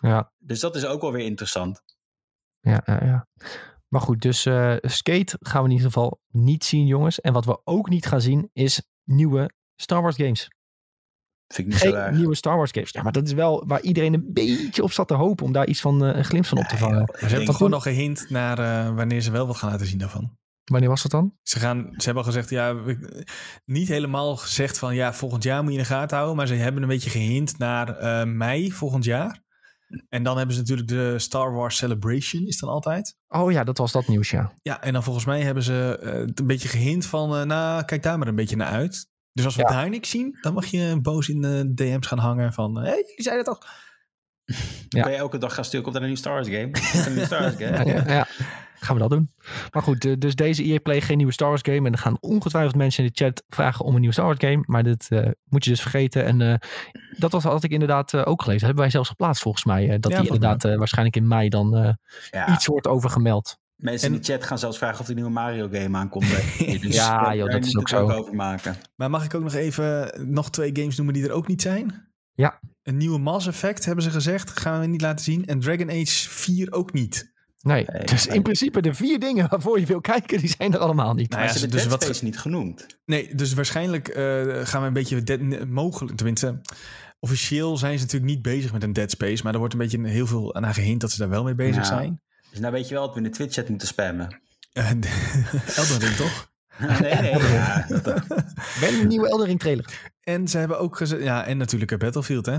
A: Ja,
C: Dus dat is ook wel weer interessant.
A: ja, ja. ja. Maar goed, dus eh, skate gaan we in ieder geval niet zien, jongens. En wat we ook niet gaan zien, is nieuwe Star Wars games.
C: Vind ik niet zo erg.
A: nieuwe Star Wars games. Ja, maar dat is wel waar iedereen een beetje op zat te hopen om daar iets van eh, een glimp van op te vangen.
B: ze hebben toch gewoon nog gehint naar eh, wanneer ze wel wat gaan laten zien daarvan.
A: Wanneer was dat dan?
B: Ze, gaan, ze hebben al gezegd, ja, niet helemaal gezegd van ja, volgend jaar moet je in de gaten houden. Maar ze hebben een beetje gehint naar eh, mei volgend jaar. En dan hebben ze natuurlijk de Star Wars Celebration, is dan altijd.
A: Oh ja, dat was dat nieuws, ja.
B: Ja, en dan volgens mij hebben ze eh, het een beetje gehint van, eh, nou, kijk daar maar een beetje naar uit. Dus als we
A: Ja.
B: daar niks zien, dan mag je boos in de DM's gaan hangen van, hé, hey, jullie zeiden het toch?
A: Ja.
C: Kan je elke dag gaan sturen, komt er een nieuwe Star Wars game? Een nieuwe Star Wars *laughs* game?
A: Ja. Gaan we dat doen. Maar goed, eh, dus deze EA Play geen nieuwe Star Wars game. En er gaan ongetwijfeld mensen in de chat vragen om een nieuwe Star Wars game. Maar dit eh, moet je dus vergeten. En eh, dat was had ik inderdaad eh, ook gelezen. Dat hebben wij zelfs geplaatst volgens mij. eh, dat
B: Ja,
A: die inderdaad eh, waarschijnlijk in mei dan eh,
C: Ja,
A: iets wordt over gemeld.
C: mensen in de chat gaan zelfs vragen of er een nieuwe Mario game aankomt. *laughs* Dus
A: Ja,
C: daar
A: joh, dat is ook zo.
C: over maken.
B: Maar mag ik ook nog even nog twee games noemen die er ook niet zijn?
A: Ja.
B: Een nieuwe Mass Effect hebben ze gezegd, gaan we niet laten zien. En Dragon Age 4 ook niet.
A: Nee,
C: Nee,
A: dus
C: nee.
A: in principe de vier dingen waarvoor je wil kijken, die zijn er allemaal niet.
B: Nou ja,
C: ze hebben
B: dus
C: Dead
B: wat-
C: Space niet genoemd.
B: Nee, dus waarschijnlijk eh, gaan we een beetje dead, mogelijk, tenminste, officieel zijn ze natuurlijk niet bezig met een Dead Space, maar er wordt een beetje heel veel aan gehint dat ze daar wel mee bezig zijn.
C: Dus nou weet je wel dat we in de Twitch-chat moeten spammen.
B: Eh, *laughs* Elden Ring toch? *laughs*
C: nee, nee. Ja, dat,
A: Ben een nieuwe Eldering trailer.
B: En ze hebben ook gezegd, ja, en natuurlijk een Battlefield, hè?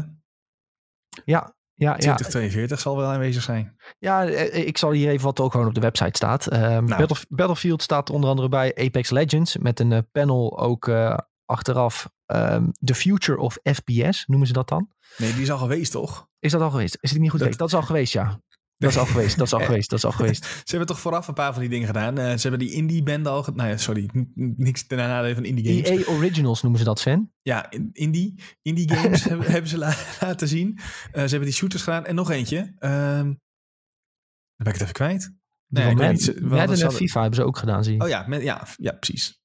A: Ja, ja, ja.
B: 2042 zal wel aanwezig zijn.
A: Ja, eh, ik zal hier even wat ook gewoon op de website staat. Ehm,
B: Nou.
A: Battle- Battlefield staat onder andere bij Apex Legends met een eh, panel ook eh, achteraf. ehm, The Future of FPS noemen ze dat dan.
B: Nee, die is al geweest, toch?
A: Is dat al geweest? Is het niet goed?
B: Dat,
A: dat is al geweest, ja. Dat is al geweest, dat is al *laughs* geweest, dat is al geweest. *laughs*
B: Ze hebben toch vooraf een paar van die dingen gedaan. Uh, ze hebben die indie-band al... Nou ja, sorry, niks ten nadele van indie games.
A: EA Originals noemen ze dat, Sven.
B: Ja, indie, indie games *laughs* hebben, hebben, ze laten zien. Uh, ze hebben die shooters gedaan en nog eentje. Uh, dan ben ik het even kwijt.
A: Nee, ik weet niet. Madden en FIFA hebben ze ook gedaan, zie je.
B: Oh ja, met, ja, ja precies.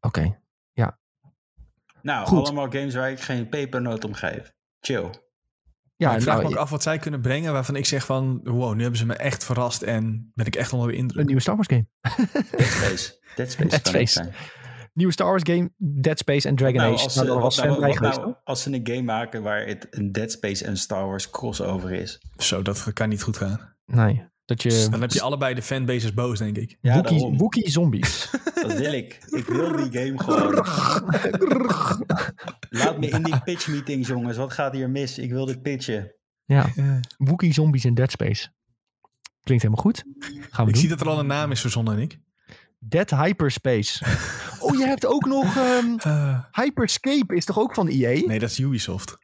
A: Oké, okay. ja.
C: Nou, Goed. allemaal games waar ik geen pepernoot om geef. Chill.
B: Ja, ik vraag nou, me ook af wat zij kunnen brengen waarvan ik zeg van, wow, nu hebben ze me echt verrast en ben ik echt onder de indruk.
A: Een nieuwe Star Wars game.
C: Dead Space. Dead Space.
A: Dead Space. Nieuwe Star Wars game, Dead Space en Dragon nou, Age. Als, nou, was nou, geweest, nou,
C: als ze een game maken waar het een Dead Space en Star Wars crossover is.
B: Zo, dat kan niet goed gaan.
A: Nee. Dat je...
B: Dan heb je allebei de fanbases boos, denk ik.
A: Ja, Wookie, Wookie zombies. *laughs*
C: Dat wil ik. Ik wil die game gewoon. *laughs* Laat me in die pitch meetings, jongens. Wat gaat hier mis? Ik wil dit pitchen.
A: Ja, Wookie Zombies in Dead Space. Klinkt helemaal goed. Gaan we
B: ik
A: doen.
B: zie dat er al een naam is verzonnen, Nick.
A: Dead Hyperspace. *laughs* oh, je hebt ook nog um, uh, Hyperscape. Is toch ook van EA?
B: Nee, dat is Ubisoft.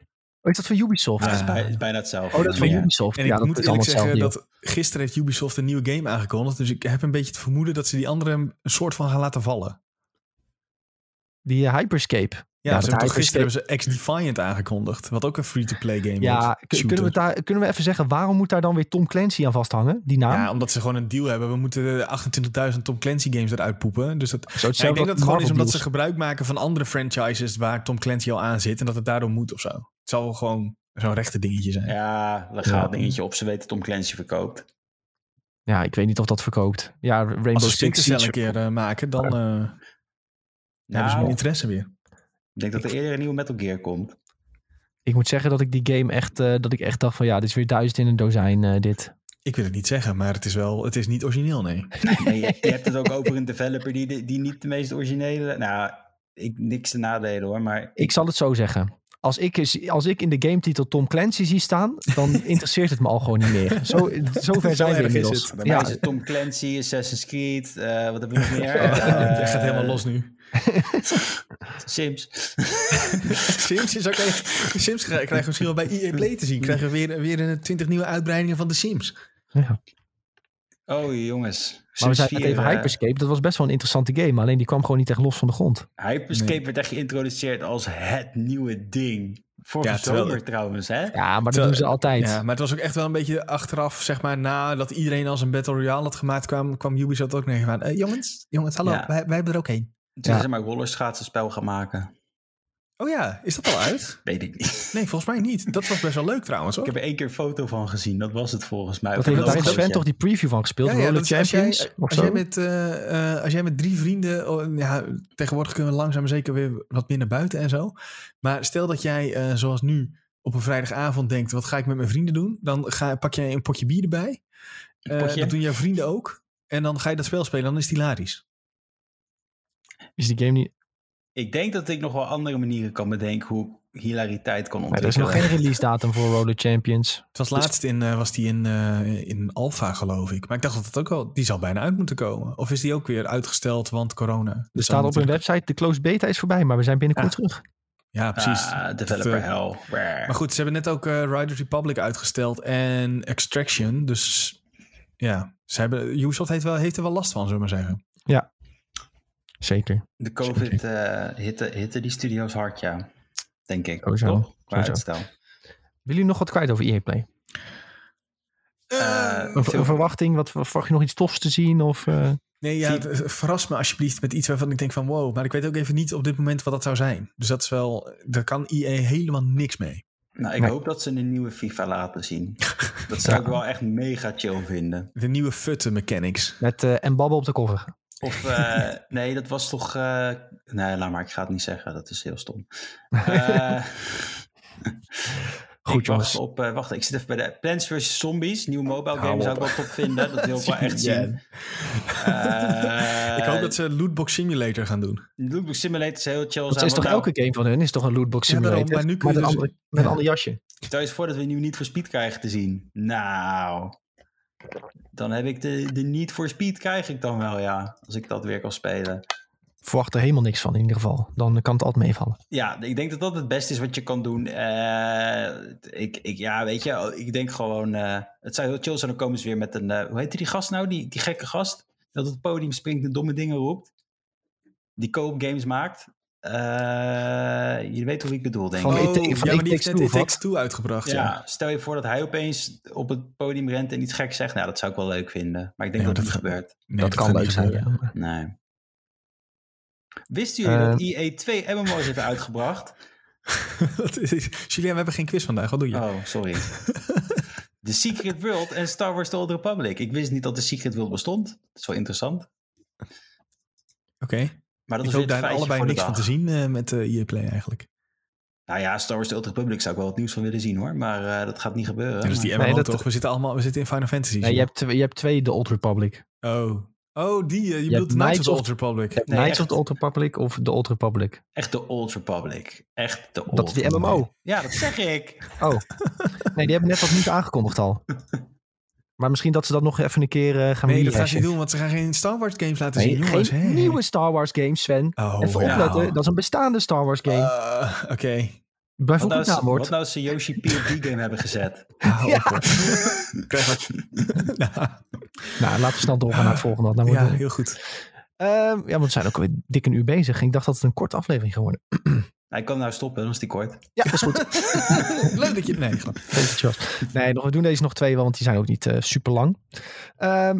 A: Oh, is dat van Ubisoft?
C: Ja, dat is, bijna hetzelfde.
A: Oh, dat is van Ubisoft.
B: En ik moet eerlijk zeggen dat gisteren heeft Ubisoft een nieuwe game aangekondigd. Dus ik heb een beetje het vermoeden dat ze die andere een soort van gaan laten vallen.
A: Die uh, Hyperscape.
B: Ja, ja ze hebben gisteren hebben ze X-Defiant aangekondigd. Wat ook een free-to-play game
A: ja, is. Kunnen we, daar, kunnen we even zeggen, waarom moet daar dan weer Tom Clancy aan vasthangen? Die naam?
B: Ja, omdat ze gewoon een deal hebben. We moeten 28.000 Tom Clancy games eruit poepen. Dus dat, ja, ik denk dat het gewoon is omdat ze gebruik maken van andere franchises waar Tom Clancy al aan zit. En dat het daardoor moet of zo. Het zal gewoon zo'n rechte dingetje zijn.
C: Ja, ja. dingetje op. Ze weten Tom Clancy verkoopt.
A: Ja, ik weet niet of dat verkoopt. Ja, Rainbow
B: Als ze Six Siege een keer uh, maken, dan uh, nou, hebben ze mijn interesse weer.
C: Ik denk dat er eerder een nieuwe Metal Gear komt.
A: Ik moet zeggen dat ik die game echt, uh, dat ik echt dacht van ja, dit is weer duizend in een dozijn uh, dit.
B: Ik wil het niet zeggen, maar het is wel, het is niet origineel, nee. *laughs*
C: nee je, je, hebt het ook over een developer die, die niet de meest originele, nou, ik, niks te nadelen hoor, maar...
A: Ik zal het zo zeggen. Als ik, als ik in de gametitel Tom Clancy zie staan, dan *laughs* interesseert het me al gewoon niet meer. Zo, zover zijn we inmiddels.
C: Bij ja. mij is het Tom Clancy, Assassin's Creed, uh, wat heb je nog meer? *laughs*
B: Uh, het gaat helemaal los nu. *laughs*
C: Sims.
B: Sims is ook even, Sims krijgen we misschien wel bij EA Play te zien. Krijgen we weer, weer een 20 nieuwe uitbreidingen van de Sims.
A: Ja.
C: Oh jongens.
A: Maar we zijn even uh, Hyperscape. Dat was best wel een interessante game. Alleen die kwam gewoon niet echt los van de grond.
C: Hyperscape nee. werd echt geïntroduceerd als het nieuwe ding. Voor ja, zomer trouwens, hè?
A: Ja, maar dat doen ze altijd.
B: Ja, maar het was ook echt wel een beetje achteraf, zeg maar, nadat iedereen als een Battle Royale had gemaakt, kwam, kwam Ubisoft ook gaan. Uh, jongens, jongens, hallo, ja. wij, wij hebben er ook heen.
C: Toen ja. ze maar rollerschaatsenspel gaan maken.
B: Oh ja, is dat al uit?
C: Weet ik niet.
B: Nee, volgens mij niet. Dat was best wel leuk trouwens hoor.
C: Ik heb er één keer een foto van gezien. Dat was het volgens mij.
A: Dat heeft, daar heeft Sven toch die preview van gespeeld? Ja, ja dat
B: als, jij, als, jij met, uh, uh, als jij met drie vrienden... Oh, ja, tegenwoordig kunnen we langzaam zeker weer wat meer naar buiten en zo. Maar stel dat jij, uh, zoals nu, op een vrijdagavond denkt... wat ga ik met mijn vrienden doen? Dan ga, pak jij een potje bier erbij. dat doen jouw vrienden ook. En dan ga je dat spel spelen. Dan is het hilarisch.
A: Is die game niet...
C: Ik denk dat ik nog wel andere manieren kan bedenken hoe hilariteit kan ontwikkelen.
A: er is nog geen release datum voor Roller Champions.
B: Het was laatst in, uh, was die in, uh, in Alpha geloof ik. Maar ik dacht dat het ook wel, die zal bijna uit moeten komen. Of is die ook weer uitgesteld, want corona.
A: Er staat op hun website, de closed beta is voorbij, maar we zijn binnenkort ja. terug.
B: Ja, precies.
C: Ah, developer hell.
B: Maar goed, ze hebben net ook uh, Riders Republic uitgesteld en Extraction. Dus ja, ze hebben, Ubisoft heeft, wel, heeft er wel last van, zullen we maar zeggen.
A: Ja, Zeker.
C: De COVID uh, hitte, hitte die studio's hard, ja. Denk ik.
A: Sowieso.
C: Toch? Qua uitstel.
A: Willen jullie nog wat kwijt over EA Play?
B: Uh,
A: een, een verwachting? Wat verwacht je nog iets tofs te zien? Of, uh...
B: Nee, ja, verras me alsjeblieft met iets waarvan ik denk van wow. Maar ik weet ook even niet op dit moment wat dat zou zijn. Dus dat is wel, daar kan EA helemaal niks mee.
C: Nou, ik nee. hoop dat ze een nieuwe FIFA laten zien. *laughs* Dat zou ja. ik wel echt mega chill vinden.
B: De nieuwe futte mechanics.
A: Met uh, en babbel op de cover.
C: Of uh, *laughs* nee, dat was toch. Uh, nee, laat maar, ik ga het niet zeggen. Dat is heel stom. Uh, *laughs*
A: Goed,
C: ik wacht op. wacht, ik zit even bij de Plants vs. Zombies. Nieuwe mobile game zou ik wel top vinden. Dat wil ik wel *laughs* echt zien.
B: ik hoop dat ze Lootbox Simulator gaan doen.
C: Lootbox Simulator is heel chill.
A: Dat is toch elke game van hun? Is toch een Lootbox Simulator? Ja, daarom, maar nu kun je met, dus, een andere, met een ander jasje.
C: Stel je eens voor dat we nu niet voor speed krijgen te zien. Nou. Dan heb ik de, de niet voor speed krijg ik dan wel, ja. Als ik dat weer kan spelen.
A: verwacht er helemaal niks van in ieder geval. Dan kan het altijd meevallen.
C: Ja, ik denk dat dat het beste is wat je kan doen. Uh, ik, ik, ja, weet je, ik denk gewoon... Uh, het zou heel chill zijn, dan komen ze weer met een... Uh, hoe heet die gast nou? Die, die gekke gast? Dat op het podium springt en domme dingen roept. Die co-op games maakt. Je weet hoe ik bedoel, denk ik.
B: Van, oh, van ja, maar die heeft net Takes Two uitgebracht.
C: Ja, ja, stel je voor dat hij opeens op het podium rent en iets gek zegt. Nou, dat zou ik wel leuk vinden. Maar ik denk dat dat niet gebeurt.
A: Nee, dat, dat kan leuk zijn, ja.
C: Nee. Wisten jullie dat IE ehm. 2 MMO's heeft uitgebracht? *laughs*
B: Julien, we hebben geen quiz vandaag. Wat doe je?
C: Oh, sorry. The Secret World en Star Wars The Old Republic. Ik wist niet dat de Secret World bestond. Dat is wel interessant.
B: Oké. Okay. Maar dat ik hoop daar allebei niks van te zien uh, met uh, EA Play eigenlijk.
C: Nou ja, Star Wars The Old Republic zou ik wel wat nieuws van willen zien hoor. Maar uh, dat gaat niet gebeuren. Ja,
B: dus die MMO nee, dat toch? We zitten allemaal we zitten in Final Fantasy.
A: Nee, je, hebt, je hebt twee The Old Republic.
B: Oh. Oh, die. Uh, je, bedoelt Knights of the Old Republic.
A: Nee, Knights of the Old Republic of The Old Republic?
C: Echt de Old Republic. Echt de Old
A: Dat is die MMO.
C: Ja, dat zeg ik.
A: Oh. Nee, die hebben net wat niet aangekondigd al. *laughs* Maar misschien dat ze dat nog even een keer uh, gaan
B: Nee, dat gaan ze niet doen, want ze gaan geen Star Wars games laten nee, zien. Jongens,
A: geen nieuwe Star Wars games, Sven. Oh, even opletten, dat is een bestaande Star Wars game.
B: Uh, Oké. Okay.
C: Wat nou, als, wat nou als ze Yoshi PvP game hebben gezet? *laughs*
A: Oh, ja. *laughs* *laughs* nou, laten we snel doorgaan naar het volgende.
B: Nou, ja, heel goed.
A: Uh, ja, want we zijn ook alweer dik een uur bezig. Ik dacht dat het een korte aflevering geworden. *clears throat*
C: Hij kan nou stoppen, dan is die kort.
A: Ja, dat is goed. *laughs*
B: Leuk dat je het nee,
A: nee, nog, we doen deze nog twee wel, want die zijn ook niet uh, super lang. Uh,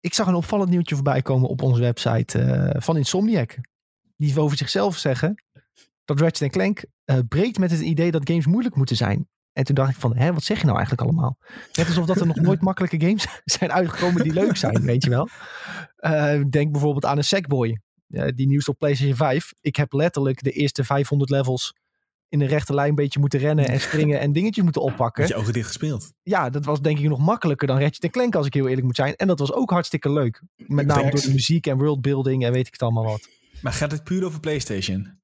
A: ik zag een opvallend nieuwtje voorbij komen op onze website uh, van Insomniac. Die over zichzelf zeggen dat Ratchet Clank uh, breekt met het idee dat games moeilijk moeten zijn. En toen dacht ik van, hè, wat zeg je nou eigenlijk allemaal? Net alsof dat er nog nooit makkelijke games *laughs* zijn uitgekomen die leuk zijn, weet je wel. Uh, denk bijvoorbeeld aan een Sackboy. Uh, die nieuws op PlayStation 5. Ik heb letterlijk de eerste 500 levels in een rechte lijn een beetje moeten rennen en springen en dingetjes moeten oppakken. Heb
B: je ogen dicht gespeeld?
A: Ja, dat was denk ik nog makkelijker dan Ratchet Clank als ik heel eerlijk moet zijn. En dat was ook hartstikke leuk. Met name door de muziek en worldbuilding en weet ik het allemaal wat.
B: Maar gaat het puur over PlayStation?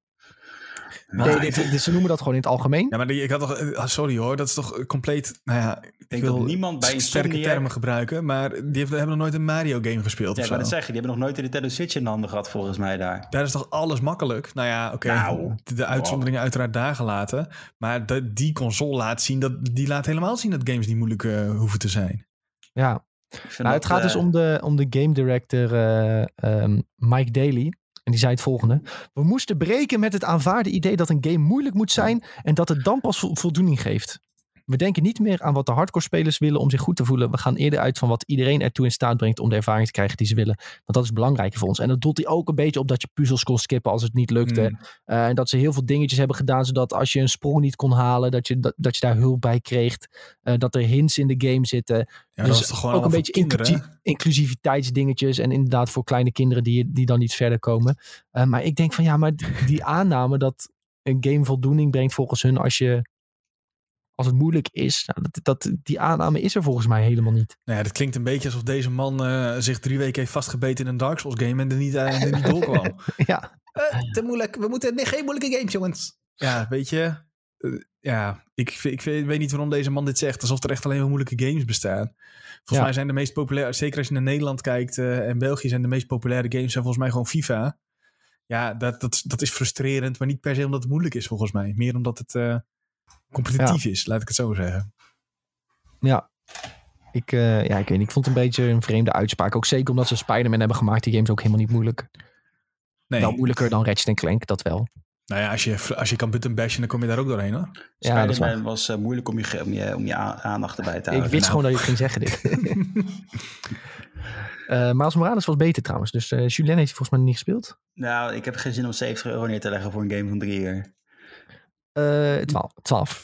A: Nee, dit, dit, ze noemen dat gewoon in het algemeen.
B: Ja, maar die, ik had toch, eh, sorry hoor, dat is toch compleet. Nou ja, ik,
C: denk wil dat niemand bij
B: sterke termen gebruiken, maar die hebben nog nooit een Mario game gespeeld.
C: Ja, ik dat zeggen, die hebben nog nooit de Nintendo Switch in handen gehad, volgens mij daar.
B: Daar is toch alles makkelijk? Nou ja, oké. nou, de uitzonderingen uiteraard daar gelaten. Maar de, die console laat zien, dat, die laat helemaal zien dat games niet moeilijk uh, hoeven te zijn.
A: Ja. Nou, het gaat dus om de, om de game director uh, um, Mike Daly. En die zei het volgende. We moesten breken met het aanvaarde idee dat een game moeilijk moet zijn en dat het dan pas voldoening geeft. We denken niet meer aan wat de hardcore spelers willen om zich goed te voelen. We gaan eerder uit van wat iedereen ertoe in staat brengt om de ervaring te krijgen die ze willen. Want dat is belangrijk voor ons. En dat doet hij ook een beetje op dat je puzzels kon skippen als het niet lukte. Mm. Uh, en dat ze heel veel dingetjes hebben gedaan zodat als je een sprong niet kon halen, dat je, dat, dat je daar hulp bij kreeg. Uh, dat er hints in de game zitten.
B: Ja, dus dat is toch gewoon
A: ook een beetje inclusiviteitsdingetjes. En inderdaad voor kleine kinderen die, die dan niet verder komen. Uh, maar ik denk van ja, maar die aanname dat een game voldoening brengt volgens hun als je als het moeilijk is. Nou, dat, dat, die aanname is er volgens mij helemaal niet.
B: Nou ja, dat klinkt een beetje alsof deze man uh, zich drie weken heeft vastgebeten in een Dark Souls game en er niet, uh, er niet *laughs* doorkwam.
A: ja.
B: Uh, te moeilijk. We moeten nee, geen moeilijke games, jongens. Ja, weet je. ja, ik, ik, weet niet waarom deze man dit zegt. Alsof er echt alleen maar moeilijke games bestaan. Volgens mij zijn de meest populaire, zeker als je naar Nederland kijkt en België, zijn de meest populaire games zijn volgens mij gewoon FIFA. Ja, dat, dat, dat is frustrerend, maar niet per se omdat het moeilijk is volgens mij. Meer omdat het competitief is, laat ik het zo zeggen.
A: Ja, ik, uh, ja, ik weet niet. Ik vond het een beetje een vreemde uitspraak. Ook zeker omdat ze Spider-Man hebben gemaakt. Die games ook helemaal niet moeilijk. Nee. Wel moeilijker dan Ratchet Clank, dat wel.
B: Nou ja, als je, als je kan button bashen, dan kom je daar ook doorheen hoor.
C: Ja, Spider-Man was uh, moeilijk om je, om je, om je aandacht erbij te houden.
A: Ik wist nou. gewoon dat je het ging zeggen dit. uh, *laughs* Miles Morales was beter trouwens. Dus uh, Julien heeft volgens mij niet gespeeld.
C: Nou, ik heb geen zin om 70 euro neer te leggen voor een game van drie uur.
A: Uh, 12. 12.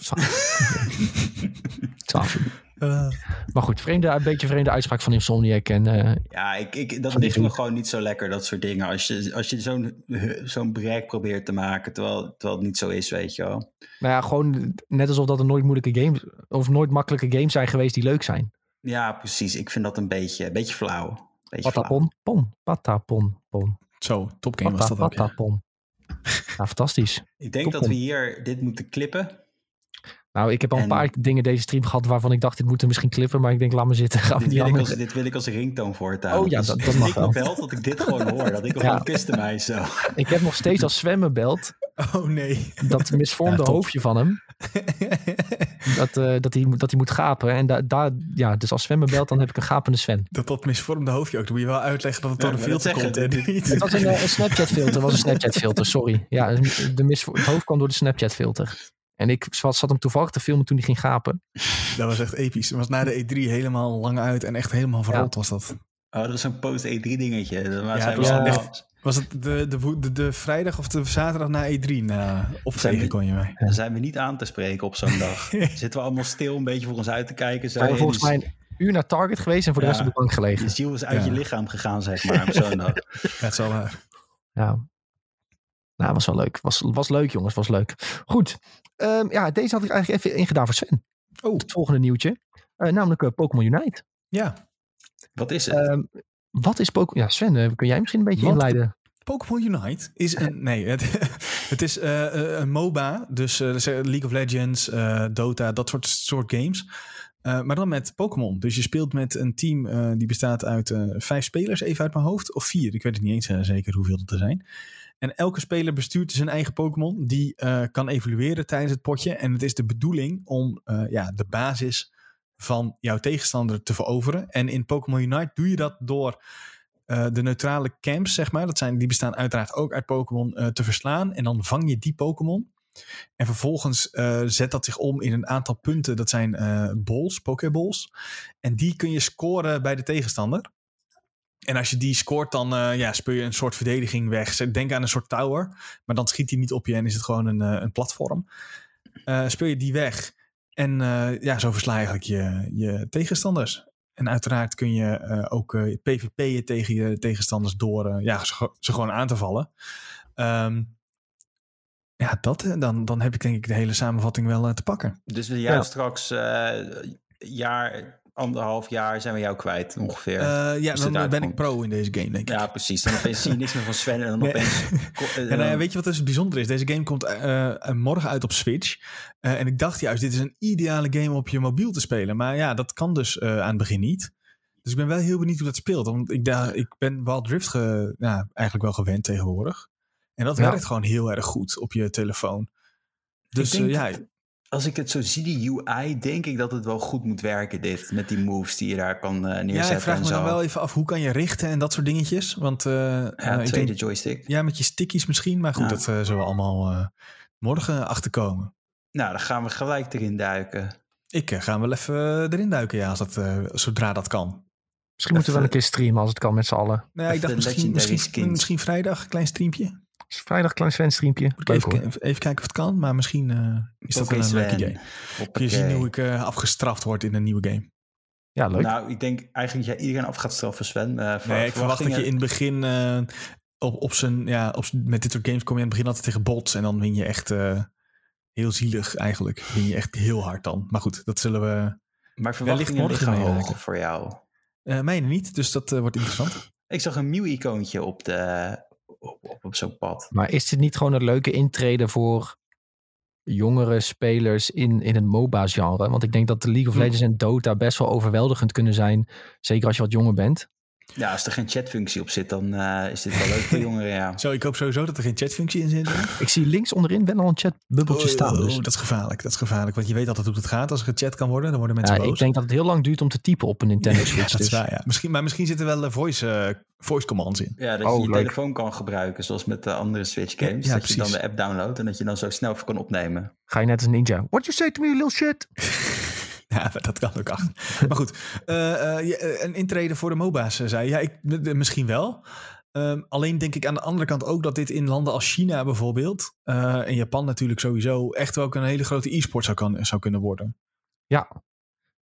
A: 12. Uh. Maar goed, vreemde, een beetje vreemde uitspraak van Insomniac. En, uh,
C: ja, ik, ik, dat ligt me gewoon niet zo lekker, dat soort dingen. Als je, als je zo'n zo'n bereik probeert te maken, terwijl, terwijl het niet zo is, weet je wel.
A: Nou ja, gewoon net alsof dat er nooit moeilijke games, of nooit makkelijke games zijn geweest die leuk zijn.
C: Ja, precies. Ik vind dat een beetje, een beetje flauw.
A: Beetje patapon, flauw. pon, patapon, pon.
B: Zo, topgame was dat ook.
A: Patapon. Ja, fantastisch.
C: Ik denk dat we hier dit moeten klippen.
A: Nou, ik heb al een
C: En-
A: paar dingen deze stream gehad waarvan ik dacht, dit moeten misschien clippen. Maar ik denk, laat me zitten. *laughs* We
C: Dit wil, ik als, dit wil ik als ringtoon voortaan.
A: Oh ja,
C: Dus
A: dat- dat mag *laughs*
C: ik me
A: wel.
C: belt dat ik dit gewoon hoor. Dat ik
A: Ja.
C: gewoon kiste mij zo.
A: Ik heb nog steeds als zwemmen belt *laughs*
B: Oh nee.
A: dat misvormde
B: Ja,
A: hoofdje van hem. Dat, eh, dat, hij, moet- dat hij moet gapen. En da, daar, ja, dus als zwemmen belt, dan heb ik een gapende Sven.
B: dat dat misvormde hoofdje ook. Dan moet je wel uitleggen dat het door
C: Ja,
B: een filter komt.
C: zeggen,
B: En niet.
A: Het was een, eh, een Snapchat filter. was een Snapchat filter, sorry. Ja, de mis, het hoofd kwam door de Snapchat filter. En ik zat, zat hem toevallig te filmen toen hij ging gapen. *laughs*
B: Dat was echt episch. Het was na de E3 helemaal lang uit en echt helemaal verrold was dat.
C: Oh, dat is zo'n post-E3 dingetje. Dat
B: Ja, dat
C: we
A: was
C: allemaal-
B: echt- Was het de, de, de, de vrijdag of de zaterdag na E3? Na, op tegen
C: we-
B: kon je mij.
C: Dan zijn we niet aan te spreken op zo'n dag. *laughs* Zitten we allemaal stil een beetje voor ons uit te kijken.
A: We
C: Zijn
A: zijn volgens mij een uur naar Target geweest en voor de
C: Ja.
A: rest op de bank
C: Je
A: gelegen.
C: ziel is uit
B: Ja.
C: je lichaam gegaan, zeg maar, op zo'n *laughs* dag.
B: Het is wel waar.
A: Ja. Nou, was wel leuk. Was, was leuk, jongens. Was leuk. Goed. Ehm, ja, deze had ik eigenlijk even ingedaan voor Sven.
B: Oh,
A: Het volgende nieuwtje. Eh, namelijk eh, Pokémon Unite.
B: ja.
C: Wat is het?
A: Ehm, wat is Pokémon... Ja, Sven, eh, kun jij misschien een beetje
B: Wat?
A: inleiden?
B: Pokémon Unite is een. *laughs* Nee, het, *laughs* het is eh, eh, een MOBA. Dus eh, dus, League of Legends, eh, Dota, dat soort, soort games. Eh, maar dan met Pokémon. Dus je speelt met een team eh, die bestaat uit eh, vijf spelers, even uit mijn hoofd. Of vier, ik weet het niet eens zeker hoeveel het er zijn. En elke speler bestuurt zijn eigen Pokémon. Die eh, kan evolueren tijdens het potje. En het is de bedoeling om eh, ja, de basis van jouw tegenstander te veroveren. En in Pokémon Unite doe je dat door eh, de neutrale camps, zeg maar. Dat zijn, die bestaan uiteraard ook uit Pokémon te verslaan. En dan vang je die Pokémon. En vervolgens zet dat zich om in een aantal punten. Dat zijn eh balls, Pokéballs. En die kun je scoren bij de tegenstander. En als je die scoort, dan eh, ja, speel je een soort verdediging weg. Denk aan een soort tower. Maar dan schiet hij niet op je en is het gewoon een, eh, een platform. Eh, speel je die weg. En eh, ja, zo versla je eigenlijk je, je tegenstanders. En uiteraard kun je eh, ook eh, PvP'en tegen je tegenstanders door ja, ze, ze gewoon aan te vallen. Ehm, ja, dat, dan, dan heb ik denk ik de hele samenvatting wel te pakken.
C: Dus we jou
A: Ja.
C: straks eh jaar, anderhalf jaar zijn we jou kwijt ongeveer.
B: Eh, ja,
C: het
B: dan ben ik pro in deze game, denk ik.
C: ja, precies. Dan opeens zie je niks meer van Sven en dan
B: Nee.
C: opeens... *laughs* ko- eh,
B: nou weet je wat dus bijzonder is? Deze game komt eh, morgen uit op Switch. Eh, en ik dacht juist, dit is een ideale game om op je mobiel te spelen. Maar ja, dat kan dus eh, aan het begin niet. Dus ik ben wel heel benieuwd hoe dat speelt. Want ik, daar, ik ben Wild Drift ge, ja, eigenlijk wel gewend tegenwoordig. En dat
A: Ja.
B: werkt gewoon heel erg goed op je telefoon. Dus
C: denk
B: ja,
C: dat- als ik het zo zie, die UI, denk ik dat het wel goed moet werken, dit. Met die moves die je daar kan eh, neerzetten
B: ja, ik vraag
C: en
B: me
C: zo.
B: dan wel even af, hoe kan je richten en dat soort dingetjes? Want eh,
C: ja,
B: eh, ik
C: tweede
B: denk-
C: joystick.
B: ja, met je stickies misschien. Maar goed,
C: Ja.
B: dat eh, zullen we allemaal eh, morgen achterkomen.
C: Nou, dan gaan we gelijk erin duiken.
B: Ik ga wel even erin duiken, ja, als dat, zodra dat kan.
A: Misschien moeten we wel een keer streamen als het kan met z'n allen.
B: Nou, ja, ik dacht misschien, misschien, misschien vrijdag, een klein streampje.
A: Dus vrijdag klein Sven streampje.
B: Moet ik
A: Leuk
B: even, even, kijken of het kan, maar misschien eh, is dat wel een leuk idee. Kun je zien hoe ik eh, afgestraft word in een nieuwe game.
A: Ja, leuk.
C: Nou, ik denk eigenlijk dat jij iedereen af gaat straffen, Sven. Eh,
B: Nee, ik verwacht dat je in het begin eh, op, op zijn, ja, op met dit soort games kom je in het begin altijd tegen bots en dan win je echt eh, heel zielig eigenlijk. Win je echt heel hard dan. Maar goed, dat zullen we,
C: Maar verwachtingen
B: morgen
C: liggen hoog voor jou.
B: uh, mijne niet, dus dat eh, wordt interessant.
C: Ik zag een nieuw icoontje op, de, op, op, op zo'n pad.
A: Maar is dit niet gewoon een leuke intrede voor jongere spelers in, in het MOBA-genre? Want ik denk dat de League of
B: Hm.
A: Legends en Dota best wel overweldigend kunnen zijn. Zeker als je wat jonger bent.
C: Ja, als er geen chatfunctie op zit, dan eh, is dit wel leuk voor jongeren, ja.
B: Zo, ik hoop sowieso dat er geen chatfunctie in zit.
A: Ik zie links onderin wel al een chatbubbeltje staan.
B: Oh,
A: Dus.
B: dat is gevaarlijk, dat is gevaarlijk. Want je weet altijd hoe het gaat. Als er gechat kan worden, dan worden mensen
A: Ja,
B: boos.
A: ik denk dat het heel lang duurt om te typen op een Nintendo *laughs*
B: Ja,
A: Switch.
B: dat is
A: dus.
B: waar, ja. Misschien, maar misschien zitten wel eh, voice, eh, voice commands in.
C: Ja, dat
A: Oh,
C: je je
A: leuk.
C: telefoon kan gebruiken, zoals met de andere Switch games.
B: Ja, ja,
C: dat je dan
B: precies.
C: de app downloadt en dat je dan zo snel kan opnemen.
A: Ga je net als ninja. What you say to me, little shit? *laughs*
B: Ja, *laughs* dat kan ook achter. maar goed, eh, eh, je- eh, een intrede voor de MOBA's, zei je. Ja, ik, misschien wel. Ehm, alleen denk ik aan de andere kant ook dat dit in landen als China bijvoorbeeld... eh, en Japan natuurlijk sowieso... echt wel ook een hele grote e-sport zou, kan, zou kunnen worden.
A: Ja.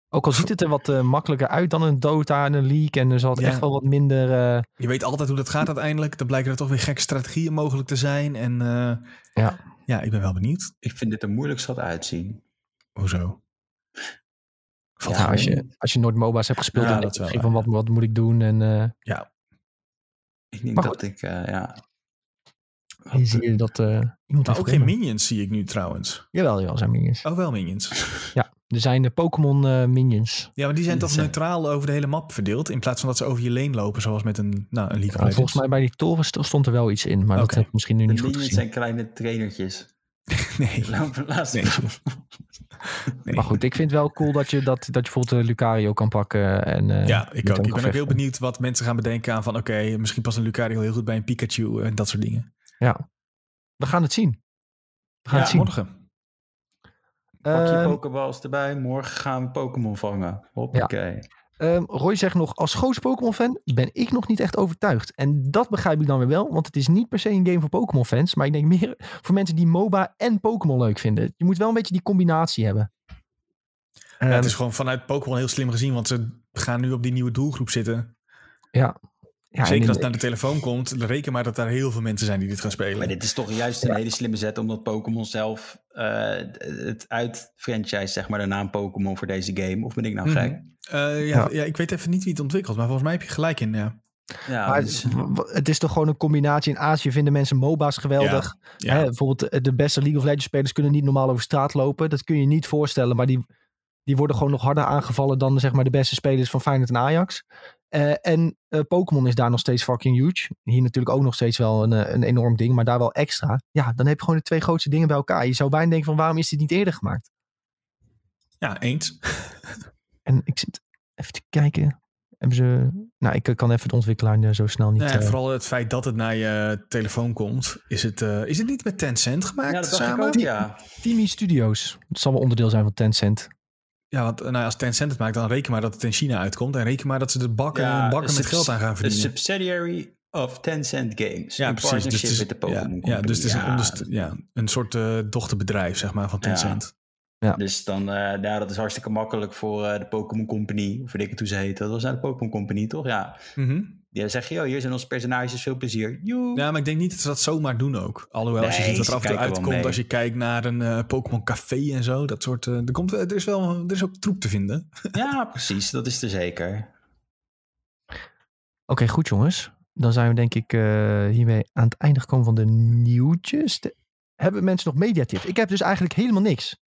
A: Ook al ziet het er wat makkelijker uit dan een Dota en een League. En er zal het
B: Ja.
A: echt wel wat minder... eh,
B: Je weet altijd hoe dat gaat uiteindelijk. Dan blijken er toch weer gekke strategieën mogelijk te zijn. En eh,
A: Ja.
B: ja, ik ben wel benieuwd.
C: Ik vind dit er moeilijk schat uitzien.
B: Hoezo? Valt
A: ja, als, je, als je nooit MOBA's hebt gespeeld,
B: Ja,
A: dan
B: dat
A: denk je van wat, wat moet ik doen? En, eh,
B: Ja,
C: Ik denk
A: Maar
C: dat ik, eh, ja...
A: Zie je dat uh,
B: maar
A: heeft
B: ook geen minions zie ik nu trouwens.
A: Jawel, jawel, zijn minions.
B: Oh, wel minions.
A: ja, er zijn de Pokémon uh, minions.
B: Ja, maar die zijn *laughs* toch neutraal over de hele map verdeeld. In plaats van dat ze over je leen lopen, zoals met een, nou, een League
A: ja, Volgens mij bij die toren stond er wel iets in, maar okay. dat heb ik misschien nu
C: de
A: niet goed
C: gezien. zijn kleine trainertjes. *laughs*
B: nee.
C: nee. *laughs*
A: nee. Maar goed, ik vind het wel cool dat je, dat, dat je bijvoorbeeld uh, Lucario kan pakken. En, uh,
B: ja, ik ook. Ik ben ook heel benieuwd wat mensen gaan bedenken aan van... oké, okay, misschien past een Lucario heel goed bij een Pikachu en dat soort dingen.
A: Ja, we gaan het zien. We gaan
B: ja,
A: het zien.
B: morgen.
C: Pak je Pokéballs erbij. Morgen gaan we Pokémon vangen. Hoppakee. Ja.
A: Um, Roy zegt nog, als grootste Pokémon-fan ben ik nog niet echt overtuigd. En dat begrijp ik dan weer wel, want het is niet per se een game voor Pokémon-fans. Maar ik denk meer *laughs* voor mensen die MOBA en Pokémon leuk vinden. Je moet wel een beetje die combinatie hebben.
B: Ja, het is gewoon vanuit Pokémon heel slim gezien, want ze gaan nu op die nieuwe doelgroep zitten.
A: Ja.
B: Ja Zeker als het naar de telefoon komt, reken maar dat daar heel veel mensen zijn die dit gaan spelen.
C: Maar dit is toch juist een ja. hele slimme zet, omdat Pokémon zelf uh, het uit franchise, zeg maar, de naam Pokémon voor deze game. Of ben ik nou gek?
B: Mm -hmm. Uh, ja, ja. ja, ik weet even niet wie het ontwikkelt, maar volgens mij heb je gelijk in. Ja.
C: Ja,
A: maar
C: dus,
A: het is toch gewoon een combinatie. In Azië vinden mensen MOBA's geweldig.
B: Ja,
A: Hè, bijvoorbeeld de beste League of Legends spelers kunnen niet normaal over straat lopen. Dat kun je niet voorstellen. Maar die, die worden gewoon nog harder aangevallen dan zeg maar, de beste spelers van Feyenoord en Ajax. Uh, en uh, Pokémon is daar nog steeds fucking huge. Hier natuurlijk ook nog steeds wel een, een enorm ding, maar daar wel extra. Ja, dan heb je gewoon de twee grootste dingen bij elkaar. Je zou bijna denken van waarom is dit niet eerder gemaakt?
B: Ja, eens. *laughs*
A: en ik zit even te kijken. Hebben ze. Nou, ik kan even de ontwikkelaar zo snel niet.
B: Nee, vooral het feit dat het naar je telefoon komt. Is het, uh, is het niet met Tencent gemaakt?
C: Ja, dat
B: samen?
C: ik ook, ja.
A: Teamy Studios. Het zal wel onderdeel zijn van Tencent.
B: Ja, want nou, als Tencent het maakt, dan reken maar dat het in China uitkomt. En reken maar dat ze de bakken, ja, bakken met geld aan gaan verdienen.
C: Een subsidiary of Tencent Games.
B: Ja,
C: in
B: precies.
C: Partnership
B: het is,
C: met de Pokémon
B: ja, ja, dus het is
C: ja.
B: een, onderst- ja, een soort uh, dochterbedrijf, zeg maar, van Tencent.
A: Ja.
C: Dus dan, uh, ja, dat is hartstikke makkelijk voor uh, de Pokémon Company. Of weet ik het hoe ze heet. Dat was nou de Pokémon Company, toch? Ja.
B: Mm -hmm.
C: Die zeggen, joh, hier zijn onze personages, veel plezier. Joe.
B: Ja, maar ik denk niet dat ze dat zomaar doen ook. Alhoewel,
C: Nee,
B: als je ziet wat er af en toe uitkomt, als je kijkt naar een uh, Pokémon Café en zo, dat soort... uh, er, komt, er, is wel, er is ook troep te vinden. *laughs*
C: Ja, precies. Dat is er zeker.
A: Oké, okay, goed jongens. Dan zijn we denk ik uh, hiermee aan het einde gekomen van de nieuwtjes. De... Hebben mensen nog mediatips? Ik heb dus eigenlijk helemaal niks.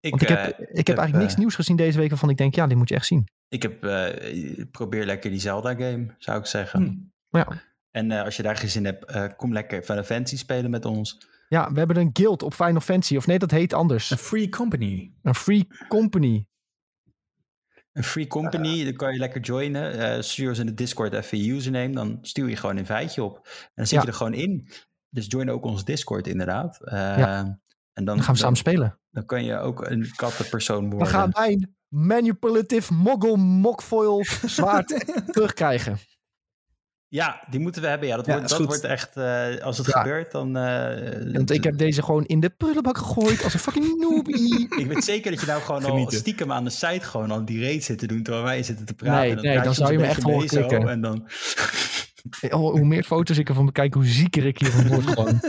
C: Ik,
A: Want ik heb, ik heb, heb eigenlijk niks nieuws gezien deze week waarvan ik denk, ja, dit moet je echt zien.
C: Ik heb, uh, probeer lekker die Zelda-game, zou ik zeggen.
A: Hmm. Ja.
C: En uh, als je daar geen zin hebt, uh, kom lekker Final Fantasy spelen met ons.
A: Ja, we hebben een guild op Final Fantasy. Of nee, dat heet anders.
B: Een free company.
A: Een free company.
C: Een free company, dan kan je lekker joinen. stuur ons in de Discord even je username. Dan stuur je gewoon een feitje op. En dan zit
A: Ja.
C: je er gewoon in. Dus join ook ons Discord inderdaad.
A: Ja.
C: En dan,
A: Dan gaan we samen spelen.
C: Dan kan je ook een kattenpersoon worden.
A: Dan gaan wij een manipulative moggle mockfoil *laughs* zwaard terugkrijgen.
C: Ja, die moeten we hebben. Ja, dat
B: Ja,
C: wordt, dat wordt echt... eh, als het
A: Ja.
C: gebeurt, dan... eh,
A: Want ik heb deze gewoon in de prullenbak gegooid als een fucking noobie.
C: Ik weet zeker dat je nou gewoon al
B: Genieten.
C: stiekem aan de site gewoon al die raid zit te doen terwijl wij zitten te praten.
A: Nee,
C: En
A: nee, dan zou je me echt horen
C: mee zo
A: klikken.
C: En dan... *laughs*
A: Oh, hoe meer foto's ik ervan bekijk, hoe zieker ik hiervan word *laughs* gewoon.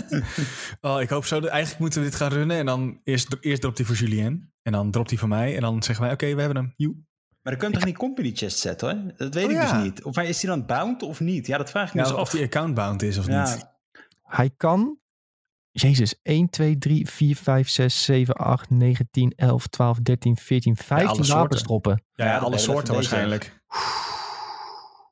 B: Oh, ik hoop zo. Dat, eigenlijk moeten we dit gaan runnen. En dan eerst, eerst dropt hij voor Julien. En dan dropt hij voor mij. En dan zeggen wij, oké, we hebben hem. Joe.
C: Maar dan kun je toch niet company chest zetten hoor? Dat weet
B: Oh,
C: ik
B: ja.
C: dus niet. Of hij- is hij dan bound of niet? Ja, dat vraag ik me
B: Ja,
C: dus
B: of
C: af.
B: die accountbound is of
C: Ja.
B: niet.
A: Hij kan, Jezus, 1, 2, 3, 4, 5, 6, 7, 8, 9, 10, 11, 12, 13, 14, 15
B: alle
A: wapens
B: soorten.
A: droppen.
B: Ja, alle soorten waarschijnlijk.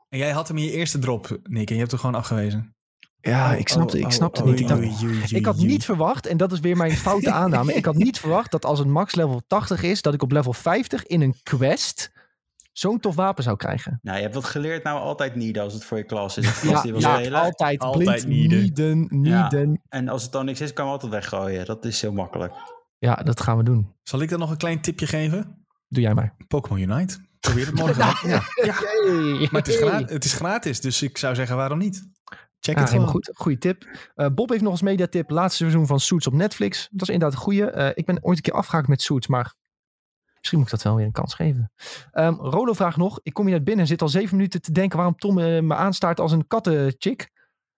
B: En jij had hem in je eerste drop, Nick. En je hebt hem gewoon afgewezen.
A: Ja,
C: Oh,
A: ik snapte,
C: oh,
A: ik
C: oh,
A: snapte
C: oh,
A: niet. Ik, dacht, ik had niet verwacht, en dat is weer mijn foute *laughs* aanname. ik had niet verwacht dat als een max level 80 is, dat ik op level 50 in een quest zo'n tof wapen zou krijgen.
C: Nou, je hebt wat geleerd nou altijd niet als het voor je klas is. Of
A: Ja,
C: die wil
A: ja
C: spelen.
A: altijd,
B: Altijd
A: blind
B: nieden.
A: nieden,
C: Ja.
A: nieden.
C: En als het dan niks is, kan je altijd weggooien. Dat is heel makkelijk.
A: Ja, dat gaan we doen.
B: Zal ik dan nog een klein tipje geven?
A: Doe jij maar.
B: Pokémon Unite. Probeer het morgen. ja. ja. Maar het is, gra- het is gratis, dus ik zou zeggen waarom niet? Check
A: Ja,
B: het
A: helemaal goed. Goeie tip. Eh, Bob heeft nog als mediatip. Laatste seizoen van Suits op Netflix. Dat is inderdaad een goeie. Eh, ik ben ooit een keer afgehaakt met Suits, maar misschien moet ik dat wel weer een kans geven. Ehm Rolo vraagt nog. Ik kom hier net binnen en zit al zeven minuten te denken waarom Tom eh, me aanstaart als een kattenchick.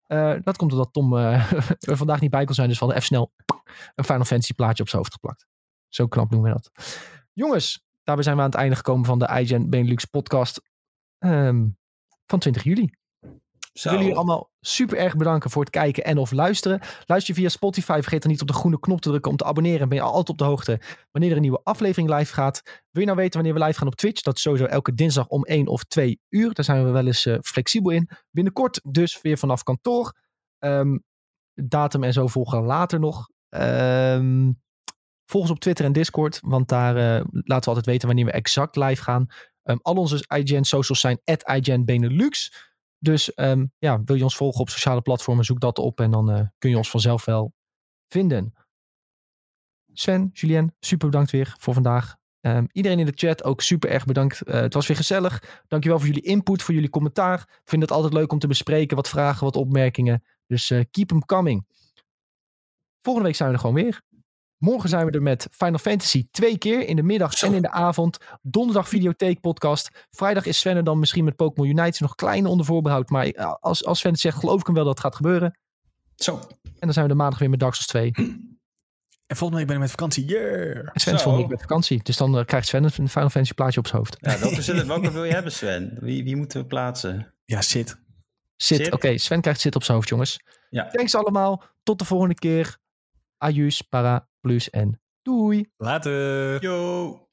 A: Eh, dat komt omdat Tom eh, *laughs* er vandaag niet bij kon zijn. Dus we hadden even snel een Final Fantasy plaatje op zijn hoofd geplakt. Zo knap doen we dat. Jongens, daarbij zijn we aan het einde gekomen van de iGen Benelux podcast ehm, van 20 juli. Ik wil jullie allemaal super erg bedanken voor het kijken en of luisteren. Luister je via Spotify, vergeet dan niet op de groene knop te drukken om te abonneren. Ben je altijd op de hoogte wanneer er een nieuwe aflevering live gaat. Wil je nou weten wanneer we live gaan op Twitch? Dat is sowieso elke dinsdag om 1 of 2 uur. Daar zijn we wel eens uh, flexibel in. Binnenkort dus weer vanaf kantoor. Um, datum en zo volgen later nog. Um, volg ons op Twitter en Discord, want daar uh, laten we altijd weten wanneer we exact live gaan. Um, al onze IGN socials zijn at IGN Benelux. Dus um, ja, wil je ons volgen op sociale platformen, zoek dat op en dan uh, kun je ons vanzelf wel vinden. Sven, Julien, super bedankt weer voor vandaag. Um, iedereen in de chat ook super erg bedankt. Uh, het was weer gezellig. Dankjewel voor jullie input, voor jullie commentaar. Ik vind het altijd leuk om te bespreken. Wat vragen, wat opmerkingen. Dus keep them coming. Volgende week zijn we er gewoon weer. Morgen zijn we er met Final Fantasy twee keer in de middag Zo. en in de avond. Donderdag videotheek podcast. Vrijdag is Sven er dan misschien met Pokémon Unite. Nog klein onder voorbehoud. Maar als, als Sven het zegt, geloof ik hem wel dat het gaat gebeuren.
C: Zo.
A: En dan zijn we de maandag weer met Dark Souls 2. *clears throat*
B: En volgende week ben ik met vakantie. Yeah.
A: En Sven is volgende week met vakantie. Dus dan uh, krijgt Sven een Final Fantasy plaatje op zijn hoofd.
C: Ja, welke, zullen, welke wil je hebben, Sven? Wie, wie moeten we plaatsen?
B: Ja.
A: Sid, Sid? oké. Okay, Sven krijgt Sid op zijn hoofd, jongens.
C: Ja.
A: Thanks allemaal. Tot de volgende keer. Ajus, para, plus en doei.
B: Later.
C: Yo.